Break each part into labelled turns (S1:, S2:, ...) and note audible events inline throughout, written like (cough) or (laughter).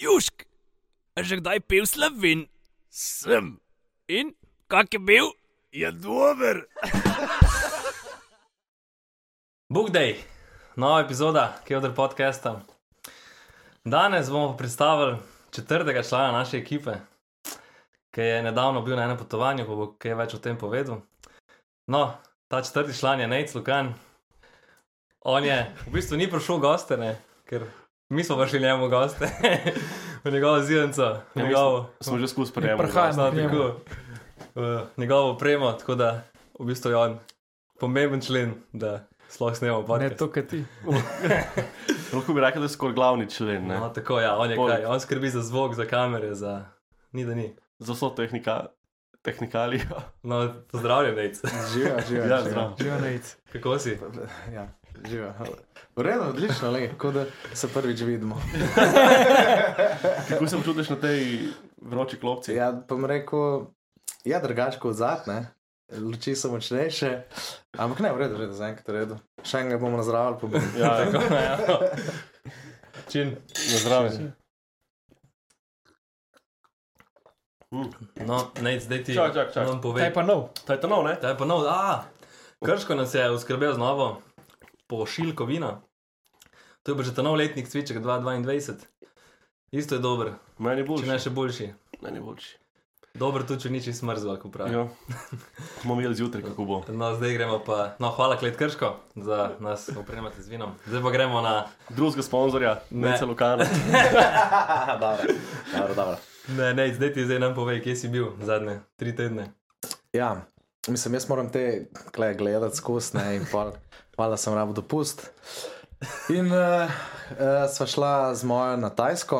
S1: Južk, a že kdaj pil slovin? Sem. In kak je bil? Je dober.
S2: Bog dej, nova epizoda Kevdr podcasta. Danes bomo predstavili četrtega člana naše ekipe, ki je nedavno bil na enem potovanju, pa bo kaj več o tem povedal. No, ta četrti član je Nec Lukan. On je v bistvu ni prišel goste, ne, ker mi smo prišli njemu goste, v njegovo zidenco, v njegovo.
S3: Smo že skozi sprejemali.
S2: No, tako, v njegovo opremo, tako da v bistvu je on pomemben člen, da sploh snemamo
S4: Ne
S2: podcast.
S4: to, kar ti. (laughs)
S3: Lahko bi rekel, da je skoraj glavni člen. Ne?
S2: No, tako ja, on je
S3: Poleg-
S2: kaj, on skrbi za zvok, za kamere, za ni da ni.
S3: Za vso tehnika, tehnikalijo.
S2: No, pozdravljen, Nec.
S5: Živijo, živijo.
S3: Ja, zdravo.
S4: Živa nec.
S2: Kako si?
S5: Ja, živijo. V redu, odlično, le, kot da se prvič vidimo.
S3: Kako se počutiš na tej vroči klopci?
S5: Ja, pa bom rekel, ja, drugače kot zad, ne. Luči so močnejše, ampak ne, v redu, redu, zaenkrat v redu. Še enega bomo nazdravili, pa bomo.
S3: Ja,
S2: Tako, ja. Čin.
S3: na zdravje. Mm.
S2: No, Nec, zdaj ti
S3: Čak, čak, čak.
S2: nam
S4: Kaj
S2: povej.
S4: pa nov?
S3: To je to nov, ne?
S2: Ta je pa nov, a, Krško nas je uskrbel z novo pošiljko vina. To je pa že ta nov letnik cviček 2022. Isto je dober,
S3: Meni
S2: če
S3: boljši.
S2: ne še boljši.
S3: Meni boljši.
S2: Dober tudi, če niči smrzlo, kako pravi.
S3: Ja. Bomo videli zjutraj, kako bo.
S2: No, zdaj gremo pa, no, hvala Klet Krško za nas opremati z vinom. Zdaj pa gremo na,
S3: Drugega sponzorja,
S2: Ne.
S3: ne celo lokana. (laughs)
S5: dobro, dobro, dobro.
S2: ne, ne, zdaj ti zdaj nam povej, kje si bil zadnje tri tedne.
S5: Ja, mislim, jaz moram te gledati skozi, ne, in pol, hvala, sem rabo dopust. In uh, uh, sva šla z mojo na Tajsko,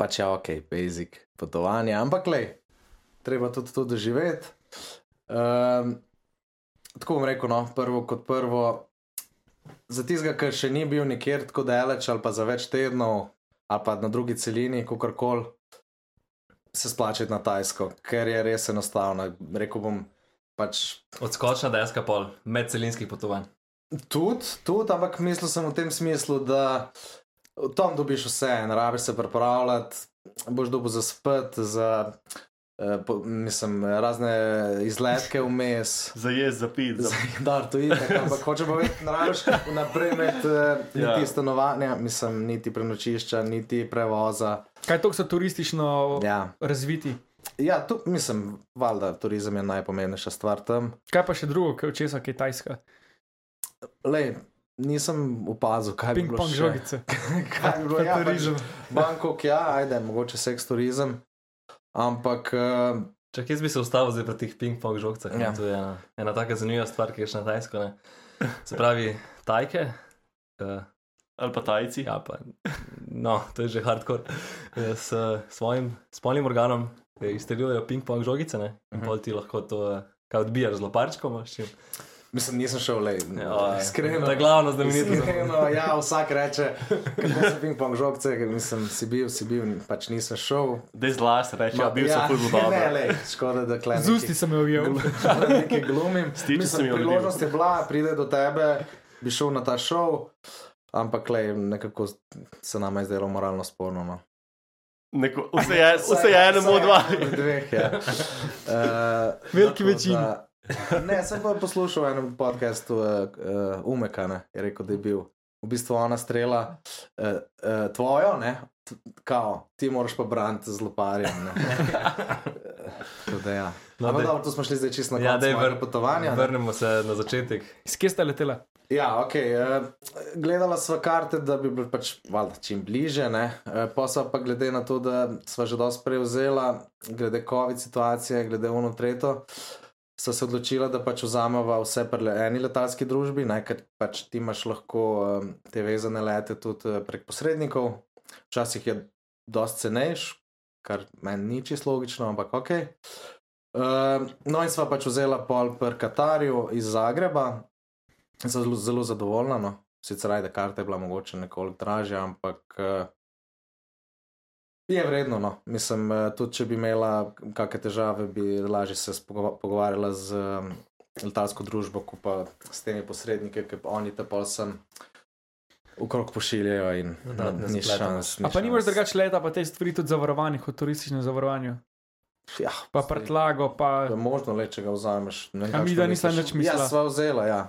S5: pač je ok, basic potovanje, ampak le, treba tudi to doživeti. Um, tako bom rekel, no, prvo kot prvo, za tistega, ki še ni bil nikjer tako daleč ali pa za več tednov, ali pa na drugi celini, kakorkoli se splačati na Tajsko, ker je res enostavno. Rekel bom pač
S2: Odskočna deska pol, medcelinskih potovanj.
S5: tudi, tudi, ampak mislil sem v tem smislu, da tam dobiš vse, ne rabiš se pripravljati, boš dobil za spet, za eh, po, mislim, razne izletke vmes. (laughs)
S3: Za jez, za pit. Za...
S5: Da, to je tako, ampak hoče povedati, ne rabiš vnaprej imeti eh, niti
S3: Ja.
S5: stanovanja, mislim, niti prenočišča, niti prevoza.
S4: Kaj to so turistično
S5: Ja,
S4: razviti?
S5: Ja tu mislim, valjda, turizem je najpomembnejša stvar tam.
S4: Kaj pa še drugo, kaj česa, kaj tajska?
S5: Lej, nisem opazil, kaj bi bilo
S4: Ping-pong
S5: še.
S4: žogice. (laughs)
S5: Kaj bi bilo, ja, pač,
S4: turizem.
S5: Bangkok, ja, ajde, mogoče seks turizem. Ampak uh,
S2: Čak, jaz bi se ustavil zdaj pri teh ping-pong žogcah. Ja.
S5: Ja.
S2: To je ena, ena taka zanimiva stvar, ki je šla na Tajsko. Ne? Se pravi, tajke. Uh,
S3: Ali pa tajci.
S2: ja, pa, no, to je že hardcore. eh, S svojim spolnim organom izstreljujejo ping-pong žogice ne? in
S5: Mhm.
S2: pol ti lahko to uh, kaj odbijaš z loparčkom.
S5: mislim, nisem šel le.
S2: Ja,
S5: iskreno.
S2: To je glavno znamenitost.
S5: Iskreno, ja, vsak reče, kako so ping-pong žogce, ker mislim, si bil, si bil, pač nisem šel.
S3: Dej zlas, reče, ja, bil sem ful
S5: Ne,
S3: dobro.
S5: le, škoda, da klem.
S4: Z usti sem jo ujel.
S5: Nekaj glumim.
S3: Stiče se
S5: Mislim,
S3: mi je
S5: priložnost je bila, pride do tebe, bi šel na ta šov, ampak le, nekako se nam je zdelo moralno sporno. No.
S3: Neko, vse je, vse je enemu od dva.
S5: Vsaj Dveh, ja. (laughs) uh,
S4: Veliki večini.
S5: Ne, sem pa poslušal v enem podkastu uh, uh, Umeka, ne, je rekel, da je bil v bistvu ona strela uh, uh, tvojo, ne, t- kao, ti moraš pa braniti z loparjem. ne. (laughs) Tako da ja.
S2: No,
S5: Ampak dobro, to smo šli zdaj čisto na
S2: Ja,
S5: konec
S2: vr-
S5: potovanja. ne.
S2: Vrnemo se na začetek.
S4: Iz kje sta letela?
S5: Ja, ok. Uh, gledala sva karte, da bi bili pač valjda, čim bliže, uh, pa sva pa glede na to, da sva že dosti prevzela, glede COVID situacije, glede ono tretjo, sva se odločila, da pač vzameva vse pri eni letalski družbi, ne, ker pač ti imaš lahko um, te vezane lete tudi eh, prek posrednikov. Včasih je dosti cenejš, kar meni ni čisto logično, ampak ok. Uh, no, in sva pač vzela pol pri Katarju iz Zagreba, zelo, zelo zadovoljna. No. Sicer ajde, karta je bila mogoče nekoliko dražja, ampak uh, je vredno. No. Mislim, uh, tudi če bi imela kakšne težave, bi lažje se pogovarjala z um, letalsko družbo, kot pa s temi posredniki, ki oni te pa sem okrog pošiljajo in
S2: Dodatne
S5: ni
S2: spletamo.
S5: šans. ni
S4: A pa nimaš drugače leta, pa te stvari tudi zavarovanih, kot turističnem zavarovanju.
S5: Ja,
S4: Pa prtlago, pa
S5: je možno le, če ga vzameš. Ne vem,
S4: A mi, da nisem nič mislila.
S5: Ja, sva vzela, ja.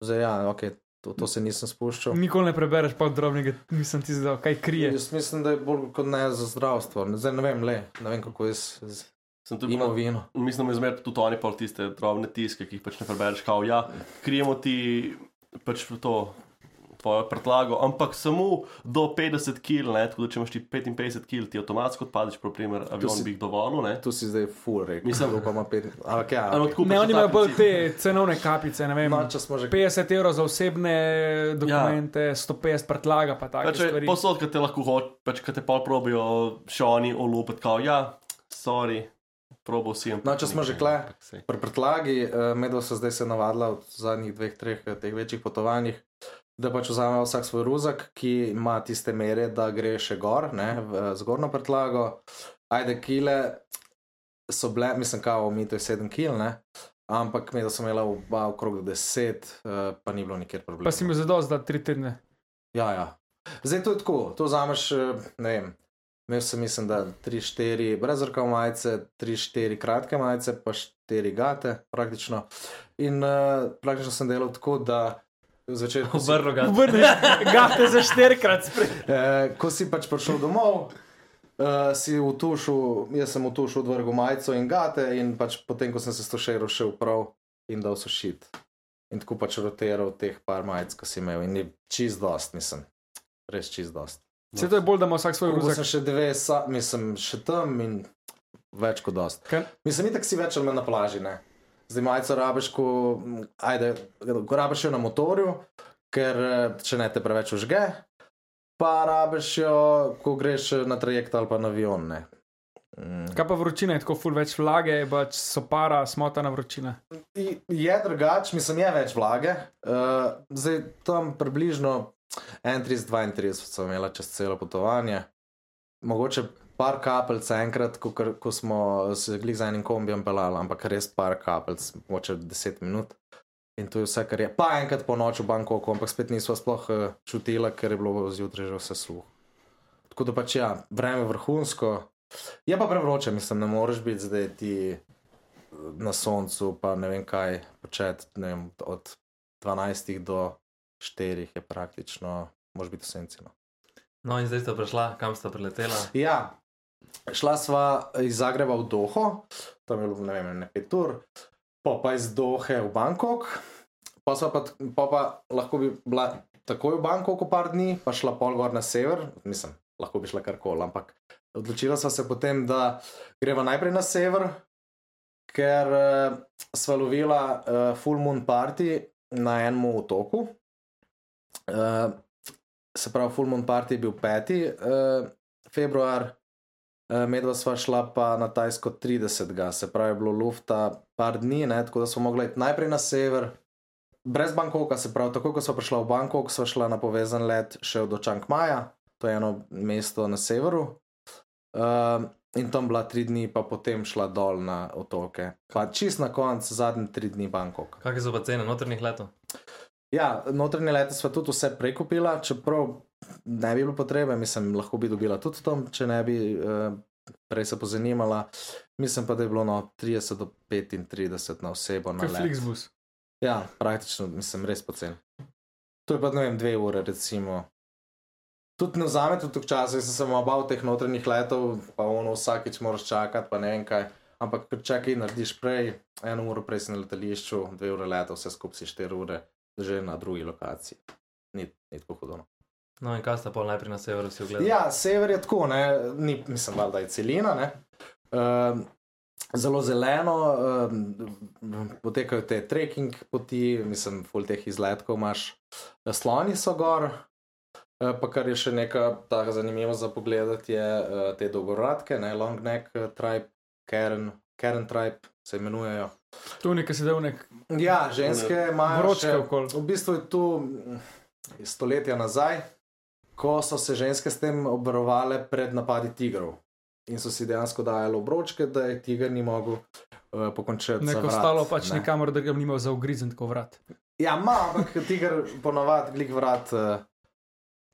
S5: Zdaj, ja, okay, to, to se nisem spuščal.
S4: nikoli ne prebereš podrobnega, nisem ti zdal, kaj krije.
S5: Jaz mislim, da je bolj kot ne za zdravstvo. Zdaj ne vem, le, ne vem kako je z,
S3: Sem tudi
S5: imovino.
S3: Mislim, da izmer tudi oni pa tiste drobne tiske, ki jih pač ne prebereš, kao ja, krijemo ti pač to. Tvojo prtlago, ampak samo do 50 kg, tako da če imaš ti 55 kg, ti avtomatsko odpadeš, primer, avion
S5: si-
S3: bi jih dovolil. Ne?
S5: Tu si zdaj full rekel.
S3: Mislim-
S5: da pa ima pet. Ampak ja,
S3: Ampak
S4: Ne, oni imajo bolj te cenovne kapice, ne vem.
S5: če smo že
S4: 50 evrov za osebne dokumente, ja. 150 prtlaga, pa tako
S3: Pač,
S4: stvari.
S3: posod, ki te lahko hoče, pač, ki te pa probijo še oni olupiti, kao ja, sorry, probo si.
S5: No, če smo že kle. Pri prtlagi, uh, medva se zdaj se navadila v zadnjih dveh, treh eh, teh večjih potovanjih, da pač vzame vsak svoj ruzak, ki ima tiste mere, da gre še gor, ne, v eh, zgornjo prtlago. Ajde, kile so bile, mislim, kao, mi to je 7 kil, ne. Ampak medva sem imela oba okrog 10, uh, pa ni bilo nikjer problema.
S4: Pa si mi zadost, da tri tedne.
S5: Ja, ja. Zdaj to je tako, to vzameš, eh, ne vem. Imel sem, mislim, da 3-4 brez rokav majice, 3-4 kratke majice, pa 4 gate, praktično. In uh, praktično sem delal tako, da si,
S2: Obrlo ga.
S4: Vrni, gate za štirikrat
S5: eh, ko si pač prišel domov, uh, si v tušu, jaz sem v tušu odvrgel majico in gate, in pač potem, ko sem se stošeral, šel prav in dal sušit. In tako pač rotiral teh par majic, ko si imel, in je čist dost, mislim, res čist dost.
S4: Se to je bolj, da ima vsak svoj ruzak.
S5: sem še dve, sa, mislim, še tam in več kot dost.
S4: Kaj?
S5: Mislim, itak si več ali manj na plaži, ne. Zdaj majico rabiš, ko, ajde, ko rabiš jo na motorju, ker eh, če ne te preveč užge, pa rabiš jo, ko greš eh, na trajekt ali pa na avion, ne. Mm.
S4: Kaj pa vročina, je tako ful več vlage, pač so para, smotana vročina.
S5: Je drugače, mislim, je več vlage. Uh, zdaj tam približno 31-32 sem imela čez celo potovanje. Mogoče par kapelc enkrat, ko, ko smo se glih z enim kombijem pelali, ampak res par kapelc, mogoče 10 minut. In to je vse, kar je. Pa enkrat po noči v Bangkoku, ampak spet nismo sploh uh, čutila, ker je bilo zjutraj že vse suho. Tako da pač ja, vreme vrhunsko. Je pa prevroče, mislim, ne moreš biti zdaj ti na soncu, pa ne vem kaj početi. Vem, od 12 do 4 je praktično, mož biti v senci. No.
S2: No, in zdaj ste prišla, kam ste priletela?
S5: Ja, šla sva iz Zagreba v Doho, tam je bilo ne vem, ne pet ur, pa pa iz Dohe v Bangkok, pa, pa, pa, pa lahko bi bila takoj v Bangkoku par dni, pa šla pol gor na sever, mislim, lahko bi šla karkoli, ampak odločila sva se potem, da greva najprej na sever, ker uh, sva lovila uh, full moon party na enem otoku. Uh, se pravi, full moon party je bil 5. Uh, februar, medva sva šla pa na Tajsko 30. Se pravi, bilo lufta par dni, ne, tako da smo mogli iti najprej na sever. Brez Bangkoka, se pravi, tako ko smo prišla v Bangkok, smo šla na povezan let še do Čang Maja, to je eno mesto na severu. Uh, in tam bila tri dni, pa potem šla dol na otoke. Pa čist na koncu, zadnji tri dni Bangkok.
S2: Kakšne so pa cene notrnih letov?
S5: Ja, notranje lete sva tudi vse prekupila, čeprav ne bi bilo potrebe, mislim, lahko bi dobila tudi tam, če ne bi uh, prej se pozanimala. Mislim pa, da je bilo no 30 do 35 na osebo na
S4: Kot
S5: let.
S4: Flixbus.
S5: Ja, praktično, mislim, res pocen. To je pa, ne vem, dve ure, recimo. Tudi ne vzame tudi toliko časa, jaz sem se obal teh notranjih letov, pa ono vsakič moraš čakati, pa ne vem kaj. Ampak čakaj, narediš prej, eno uro prej si na letališču, dve ure leta, vse skupaj si štiri ure, že na drugi lokaciji. Ni, ni tako hudo. No.
S2: In kaj ste pa najprej na severu si ogledali?
S5: Ja, sever je tako, ne, ni, mislim, valjda je celina. Ne. Um, zelo zeleno, um, potekajo te trekking poti, mislim, full teh izletkov imaš, sloni so gor. eh, Pa kar je še nekaj tako zanimivo za pogled, je uh, te dolgoradke, ne, long neck eh, tribe, Karen, Karen tribe se imenujejo.
S4: Tu nekaj sedevnek,
S5: Ja, ženske imajo
S4: vročke
S5: še,
S4: okoli.
S5: v bistvu je tu mm, stoletja nazaj, ko so se ženske s tem obvarovale pred napadi tigrov. In so si dejansko dajali obročke, da je tiger ni mogel uh, pokončati.
S4: neko
S5: vrat,
S4: stalo pač
S5: ne.
S4: nikamor, da ga ni imel za ugrizen tako vrat.
S5: Ja, ima, ampak tiger ponovadi glik vrat uh,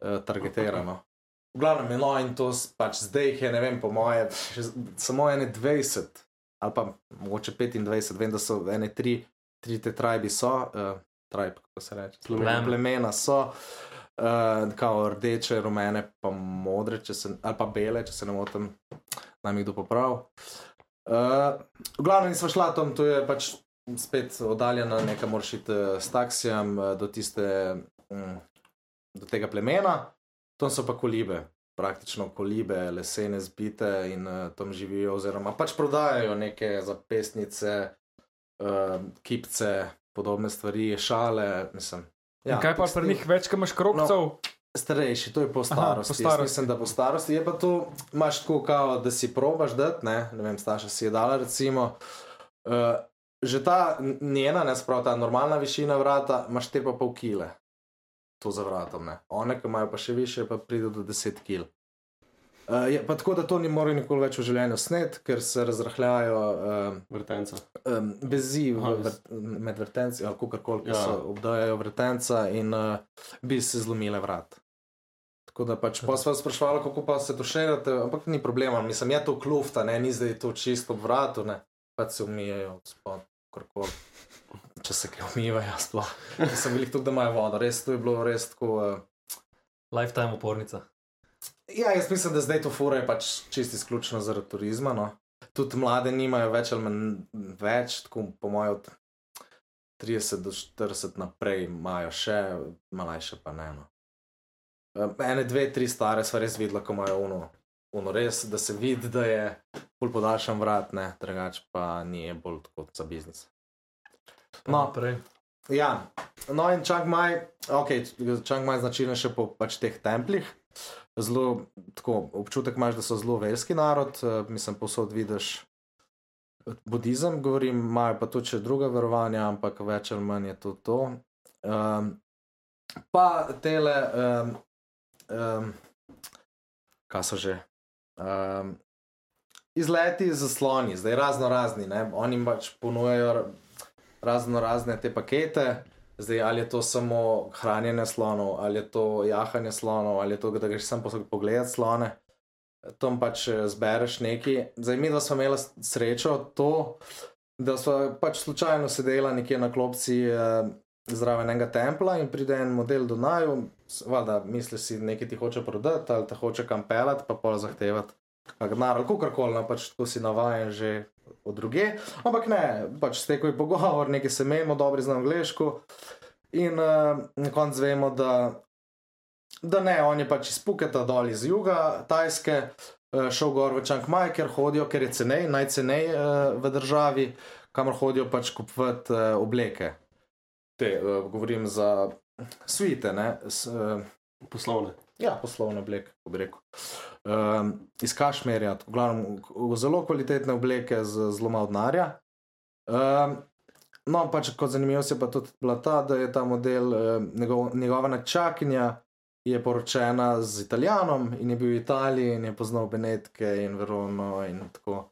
S5: uh, targetirano. V glavnem je no in to pač zdaj jih je, ne vem, po moje, še samo ene 20 ali pa mogoče 25, vem, da so ene tri, tri te tribe so, uh, tribe, kako se reče,
S2: Plemena.
S5: plemena so. Uh, kao rdeče, rumene, pa modre, se, ali pa bele, če se ne motim, naj mi kdo popravi. Uh, v glavnem nismo šla tam, to je pač spet oddaljena, nekaj moraš iti eh, s taksijem do, tiste, mm, do tega plemena, tam so pa kolibe, praktično kolibe, lesene zbite in uh, tam živijo, oziroma pač prodajajo neke zapestnice, uh, kipce, podobne stvari, šale. Mislim,
S4: Ja, kaj pa pri
S5: tekstil.
S4: njih več, ko imaš krokcev?
S5: Starejši, to je po
S4: Aha,
S5: starosti.
S4: po
S5: Jaz
S4: starosti.
S5: Mislim, da po starosti je pa to, imaš tako, kao, da si probaš dati, ne, ne vem, starša si je dala, recimo. Uh, že ta njena, ne sprav ta normalna višina vrata, imaš 4,5 kg. To za vratom, ne. One, ki imajo pa še više, pa pride do 10 kg. Uh, je pa tako, da to ni moral nikoli več v življenju snet, ker se razrahljajo um,
S3: Vrtenca.
S5: um, vezi v,
S3: Aha,
S5: vr, med vrtenci, ali kako koli, ki
S3: Ja.
S5: so obdajajo vrtenca in uh, bi se zlomile vrat. Tako da pač pa sva sprašvala, kako pa se tuširate, ampak ni problema, mislim, je to klufta, ne, ni zdaj to čisto ob vratu, ne, pač se umijajo spod, karkoli. Če se kaj umivajo, sploh. Nisem velik tukaj, da imajo vodo, res to je bilo res tako. Uh,
S2: Lifetime upornica.
S5: Ja, jaz mislim, da zdaj to fura je pač čisto izključno zaradi turizma. No. Tudi mlade nimajo več ali manj več, tako po mojem, od 30 do 40 naprej imajo še, mlajše pa ne. No. Ene, dve, tri stare sva res videla, ko imajo uno, uno res, da se vidi, da je bolj podaljšan vrat, ne, drugače pa ni bolj kot za biznis. No,
S2: naprej.
S5: Ja, no in Čang Maj, ok, Čang Maj značilen še po pač teh templih. Zelo, tako, občutek imaš, da so zelo verski narod, eh, mislim, posod vidiš budizem, govorim, imajo pa tudi še druga verovanja, ampak več ali manj je to to. Um, pa tele, um, um, kaj so že? Um, izleti z zasloni, zdaj razno razni, ne? oni pač ponujajo razno razne te pakete. Zdaj, ali je to samo hranjenje slonov, ali je to jahanje slonov, ali je to, da greš sam pogledati slone. Tam pač eh, zbereš nekaj. Zdaj, mi dva smo imeli srečo to, da smo pač slučajno sedela nekje na klopci eh, zraven enega templa in pride en model do naju, valjda misli si, nekaj ti hoče prodati ali te hoče kam pelati, pa pol zahtevati. kak Denar ali kakorkoli, no, pač tako si navajen že od druge. Ampak ne, pač stekel je pogovor, nekaj se menimo, dobri znamo angliško. In uh, na koncu vemo, da, da ne, on je pač iz Puketa dol iz juga, Tajske, uh, šel gor v Čang Maj, ker hodijo, ker je cenej, najcenej uh, v državi, kamor hodijo pač kupovati uh, obleke. Te, uh, govorim za svite, ne. S, uh,
S3: Poslovne.
S5: Ja, poslovne obleke, kako bi rekel. Um, iz Kašmirja, v glavnem, zelo kvalitetne obleke z zelo malo denarja. Um, no, pač kot zanimivost je pa tudi bila ta, da je ta model, um, njegov, njegova načakinja je poročena z Italijanom in je bil v Italiji in je poznal Benetke in Verono in tako.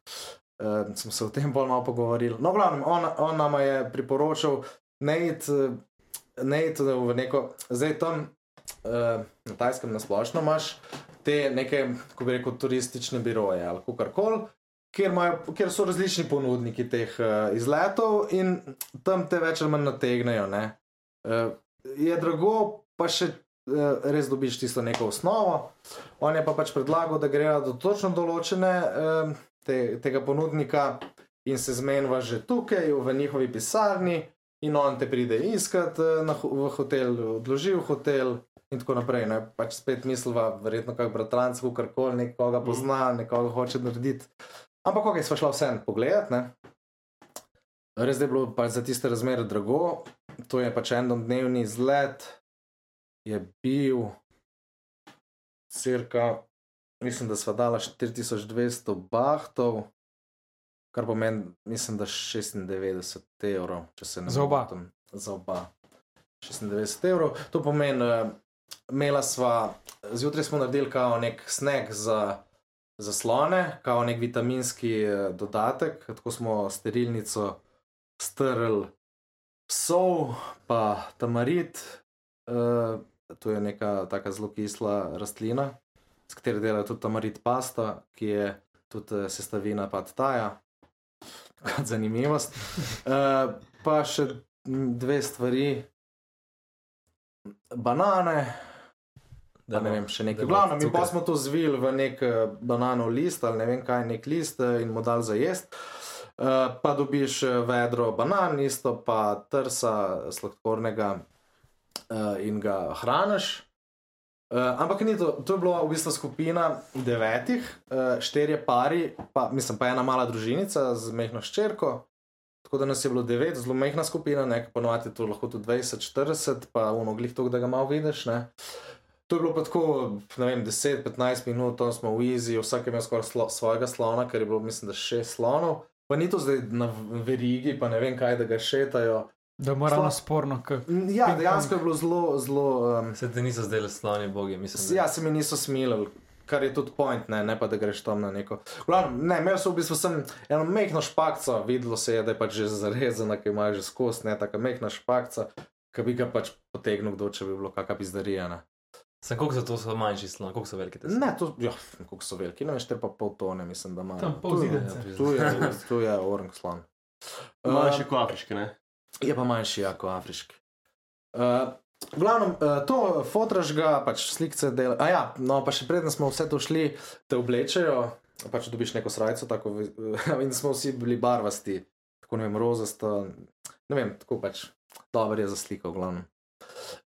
S5: Um, smo se o tem bolj malo pogovorili. No, v glavnem, on, on nama je priporočal, ne iti ne iti v neko, zdaj tam na Tajskem nasplošno imaš te neke, kako bi rekel, turistične biroje ali karkoli, kjer, imajo- kjer so različni ponudniki teh uh, izletov in tam te več ali manj nategnejo. ne. Uh, je drago, pa še uh, res dobiš tisto neko osnovo. On je pa pač predlagal, da grejo do točno določene uh, te, tega ponudnika in se zmenjava že tukaj, v njihovi pisarni, in on te pride iskat eh, na, v hotel, odloži v hotel. In tako naprej. Ne? Pač spet misliva, verjetno, kot bratranc, kar koli, nekoga pozna, nekoga hoče narediti. Ampak, ok, sva šla vsem pogledat. Ne? Res je bilo pač za tiste razmere drago, to je pač enodnevni izlet, je bil cirka, mislim, da sva dala 4200 bahtov, kar pomeni, mislim, da 96 evrov, če se ne
S4: Za oba.
S5: motim. Za oba. 96 evrov, to pomeni, uh, imela sva, zjutraj smo naredili kao nek sneg za, za slone, kao nek vitaminski eh, dodatek, tako smo sterilnico strl psov, pa tamarit, uh, to je neka taka zelo kisla rastlina, s katero delajo tudi tamarit pasta, ki je tudi eh, sestavina pad taja. Kot zanimivost. Uh, pa še dve stvari, banane, da ne vem, še nekaj. Glavno, mi pa smo to zvili v nek eh, bananov list ali ne vem kaj, nek list eh, in mu dal za jesti. Uh, pa dobiš vedro banan, isto pa trsa sladkornega uh, in ga hraniš. Uh, ampak ni to, to je bila v bistvu skupina devetih, uh, štirje pari, pa, mislim pa ena mala družinica z mehko ščerko. Tako da nas je bilo devet, zelo mehna skupina, nekaj ponovadi to lahko tudi 20, 40, pa unoglih to, da ga malo vidiš. Ne. To je bilo pa tako, ne vem, 10-15 minut, tam smo v Easy, vsak je imel skoraj slo, svojega slona, ker je bilo, mislim, da šest slonov. Pa ni to zdaj na verigi, pa ne vem kaj, da ga šetajo.
S4: Da je moralno sporno. k-
S5: Ja, dejansko je bilo zelo, zelo. Um,
S2: Se ti niso zdeli sloni bogi, mislim. da-
S5: ja, se mi niso smilili. Kar je tudi point, ne, ne pa da greš tam na neko. Glavno, ne, imel sem v bistvu sem eno mehko špakco, videlo se je, da je pač že zarezana, ki ima že skost, ne taka mehka špakca, ki bi ga pač potegnil, kdo če bi bilo kakšna pizdarija. Ne,
S2: Sem koliko so to so manjši sloni, koliko so veliki te sloni?
S5: ne to, ja, koliko so veliki, ne veš, te pa pol tone, mislim, da ima.
S4: Tam pol
S5: Tu je-
S4: zidanice.
S5: Tu je, tu je orang slon.
S3: Manjši
S5: Uh,
S3: kot afriški, ne?
S5: Je pa manjši, jako afriški. Uh, v glavnem, uh, to fotraž ga, pač slikce dela. A ja, no pa še preden smo vse to šli, te oblečejo, pač dobiš neko srajco, tako v- (laughs) in smo vsi bili barvasti, tako ne vem, rozasto, ne vem, tako pač dobro je za sliko, v glavnem.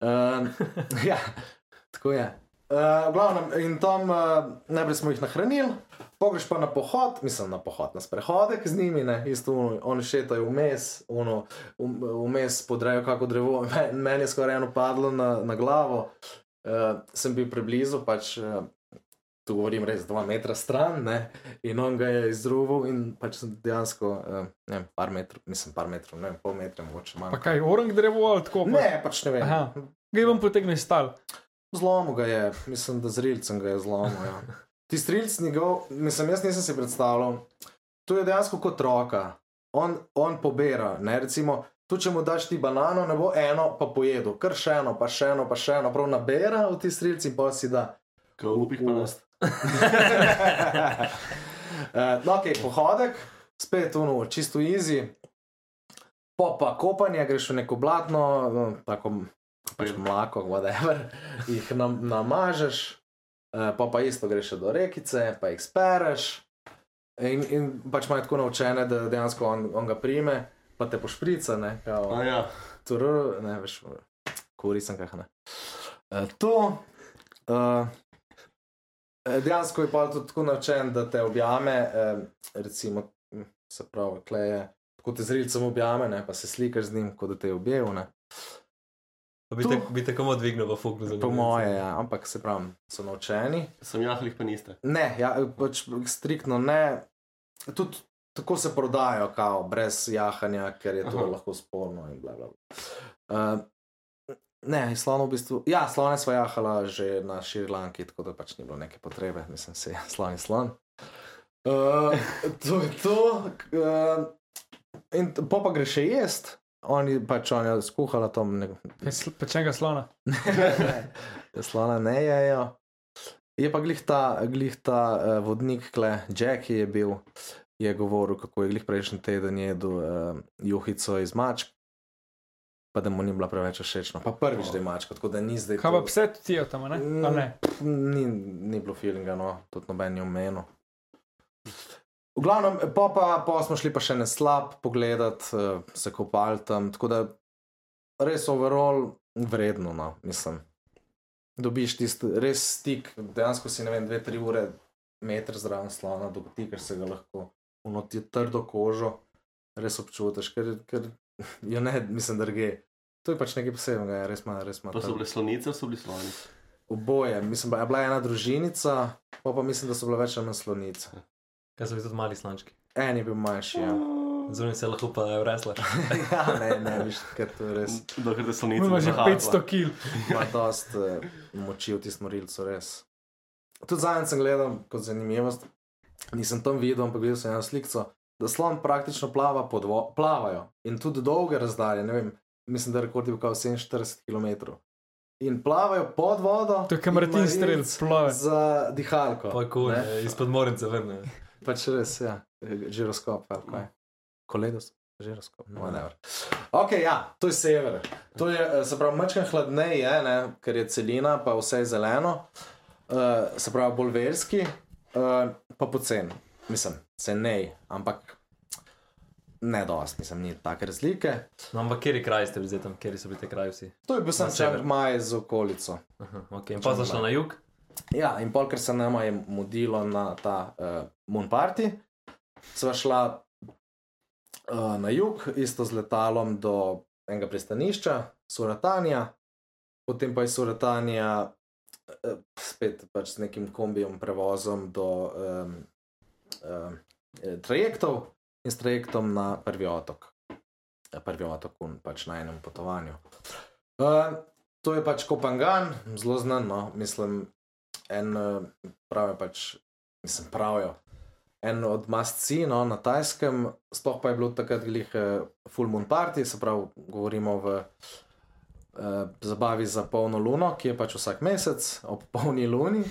S5: Uh, (laughs) ja, tako je. Uh, v glavnem, in tam uh, najprej smo jih nahranili, pogreš pa na pohod, mislim na pohod, na sprehodek z njimi, ne, isto oni šetajo vmes, ono, um- vmes podrejo kako drevo, (laughs) Me- meni je skoraj eno padlo na, na glavo, uh, sem bil preblizu, pač uh, tu govorim res dva metra stran, ne, in on ga je izruval in pač sem dejansko, uh, ne vem, par metrov, mislim par metrov, ne vem, pol metra, mogoče manj.
S4: Pa kaj, orang drevo ali tako? pa-
S5: Ne, pač ne vem.
S4: Aha. Ga je vam potegnil iz tal.
S5: Zlomil ga je, mislim, da z rilcem ga je zlomil. Ja. Ti strilc njegov, mislim, jaz nisem si predstavljal. To je dejansko kot roka. On, on pobira, ne recimo. Tu, če mu daš ti banano, ne bo eno, pa pojedo, kar še eno, pa še eno, pa še eno, prav nabera v ti strilci in pa si da.
S3: Ko upih pa nas. (laughs)
S5: Uh, no, ok, pohodek, spet uno, čisto easy. Po pa kopanje, greš v neko blatno, no, tako pač mlako, whatever, jih nam, namažeš, pa pa isto greš do rekice, pa jih spereš. In, in pač imajo tako naučene, da dejansko on, on ga prime, pa te pošprica, ne, kao,
S3: ja,
S5: tur, ne veš, kuri sem kah ne. Uh, to, uh, dejansko je pa tudi tako naučen, da te objame, eh, recimo, hm, se pravi, kleje, tako te zrilcem objame, ne, pa se slikaš z njim, kot da te je objel, ne.
S2: Pa Bi, te, bi te komu dvignil v za
S5: Po moje, ja, ampak se pravi, so naučeni.
S3: sem jahlih pa niste.
S5: Ne, ja, pač striktno ne. Tudi tako se prodajo, kao, brez jahanja, ker je to
S3: Aha.
S5: Lahko sporno. in bla, bla, bla. Uh, ne, slon v bistvu. Ja, slone smo jahala že na Šrilanki, tako da pač ni bilo neke potrebe, mislim, se je slon je slon. Uh, to je to. Uh, in pa gre še jest. Oni pač oni skuhala tam nek,
S4: Pečenega slona. (laughs)
S5: slona ne jejo. Je pa glih ta, glih ta uh, vodnik, kle, Jackie je bil, je govoril, kako je glih prejšnji teden jedel uh, juhico iz mačk, pa da mu ni bila preveč všečna. Pa prvič, da je mačka, tako da ni zdaj.
S4: Kaj pa pse ti je tam, ne? Ne?
S5: Ni, ni bilo feelinga, no, tudi noben je omenil. V glavnem, pa, pa, pa smo šli pa še na slab pogledat, uh, se kopali tam, tako da res overall vredno, no, mislim. Dobiš tisti res stik, dejansko si ne vem, dve, tri ure, meter zraven slona, dotikaš se ga lahko, unoti trdo kožo, res občutiš, ker, ker (laughs) jo ne, mislim, drge. To je pač nekaj posebnega, ja, res ima, res ima.
S3: Pa so bile slonice, so bili sloni.
S5: Oboje, mislim, da je bila ena družinica, pa pa mislim, da so bile več ali manj slonice.
S2: Kaj so bili tudi mali slončki.
S5: En je bil manjši, ja.
S2: Zunaj se lahko pa vresla. (laughs)
S5: ja, ne, ne, viš, ker to je res.
S3: Dokler te slonice.
S4: Ima že
S3: zahakla.
S4: 500 kil.
S5: Ima dost uh, moči v tistem morilcu, res. Tudi zadnjič sem gledal kot zanimivost, nisem tam videl, ampak videl sem eno sliko, da slon praktično plava pod vo plavajo in tudi dolge razdalje, ne vem, mislim, da rekord je bil kao 47 km. in plavajo pod vodo.
S4: To je kot Martin
S5: in
S4: Strel,
S5: marilc
S4: plave.
S5: Za dihalko.
S2: Pa kul,
S5: ne.
S2: izpod mornice vrne.
S5: Pač res, ja, žiroskop, ali kaj. Koledos, žiroskop, whatever. Ok, ja, to je sever. To je, eh, se pravi, mačkam hladneje, je, ne, ker je celina, pa vse je zeleno, uh, se pravi, bolj verski, uh, pa pocen. Mislim, cenej, ampak ne dosti, mislim, ni take razlike.
S2: No, ampak kjer kraj ste bili tam, kjer so bili te kraji vsi?
S5: To je bil sem. Čang Maj z okolico.
S2: Aha, okay. In pa šli na jug,
S5: Ja, in pol, ker se nama je mudilo na ta uh, Moon Party, sva šla uh, na jug, isto z letalom do enega pristanišča, Suratanja, potem pa je Suratanja uh, spet pač z nekim kombijem prevozom do um, um, trajektov in s trajektom na prvi otok. Prvi otok, un, pač na enem potovanju. Uh, to je pač Kopangan, zelo znan, no, mislim, en eh, pravi pač, mislim, pravijo. En od masci no, na Tajskem, sploh pa je bilo takrat glih uh, Full Moon Party, se pravi, govorimo v uh, zabavi za polno luno, ki je pač vsak mesec ob (laughs) polni luni.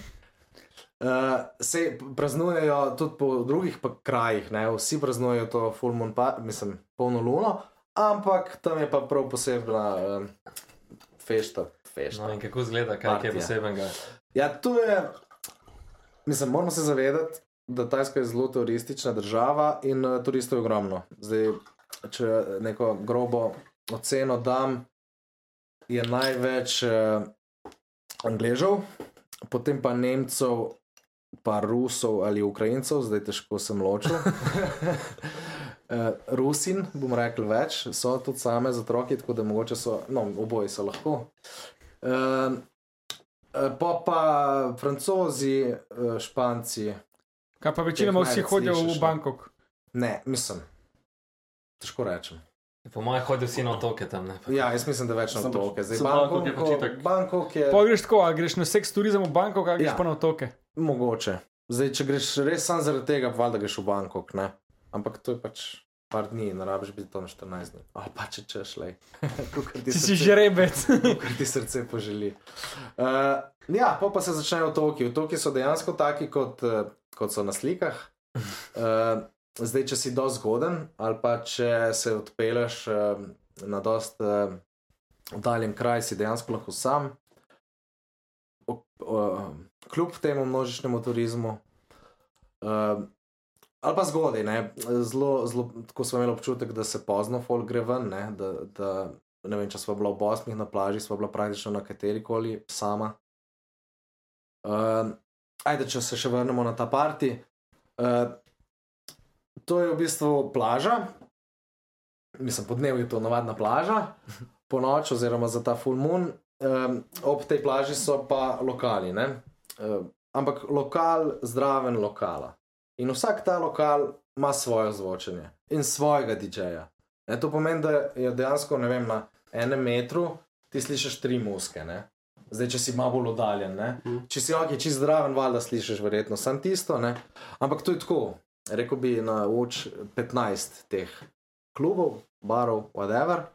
S5: Uh, se praznujejo tudi po drugih krajih, ne? vsi praznujejo to Full Moon Party, mislim, polno luno, ampak tam je pa prav posebna uh, fešta. Fešta.
S2: no in kako izgleda, kaj je
S5: Partija.
S2: posebenega.
S5: Ja, to je. Mislim, moramo se zavedati, da Tajska je zelo turistična država in uh, turistov je ogromno. Zdaj, če neko grobo oceno dam, je največ uh, Angležev, potem pa Nemcev, pa Rusov ali Ukrajincev, zdaj težko sem ločil. Uh, (laughs) Rusin, bom rekel, več, so tudi same za otroke, tako da mogoče so, no, oboji so lahko. Uh, Pa pa francozi, eh, španci,
S4: Kaj pa večinoma vsi hodijo v
S5: no.
S4: Bangkok.
S5: ne, mislim. Težko rečem.
S2: Po mojem hodijo vsi na otoke tam. Ne?
S5: Ja, jaz mislim, da več na otoke. Zdaj,
S3: sem Bangkok je
S5: Bangkok,
S3: počitek.
S5: Bangkok je
S4: Pa greš tako, ali greš na seks turizem v Bangkok, ali greš
S5: Ja.
S4: pa na otoke.
S5: mogoče. Zdaj, če greš res samo zaradi tega, pa da greš v Bangkok. Ne? Ampak to je pač par dni, ne rabiš biti tam 14 dni. Ali pa če češ, le. (laughs)
S4: Ti si žrebec. (laughs)
S5: kar ti srce poželi. Uh, ja, pa, pa se začnejo otoki. Otoki so dejansko taki, kot, eh, kot so na slikah. Uh, zdaj, če si dosti zgoden, ali pa če se odpeleš uh, na dost uh, oddaljen kraj, si dejansko lahko sam. O, uh, kljub temu množičnemu turizmu. Uh, ali pa zgodaj, ne? zelo, zelo, tako smo imeli občutek, da se pozno folk gre ven, ne? da, da ne vem, če smo bila v Bosni na plaži, smo bila praktično na kateri koli sama. Uh, ajde, če se še vrnemo na ta parti. Uh, to je v bistvu plaža, mislim, po dnevu je to navadna plaža, po noč, oziroma za ta full moon. Um, ob tej plaži so pa lokali, uh, ampak lokal zdraven lokala. In vsak ta lokal ima svoje zvočenje in svojega DJ-ja. Ne, to pomeni, da je dejansko vem, na enem metru ti slišiš tri muske. Ne? Zdaj, če si malo bolj oddaljen, ne? če si ok, čist zdraven, valjda slišiš verjetno samo tisto. Ne? Ampak to je tako, rekel bi na oč 15 teh klubov, barov, whatever.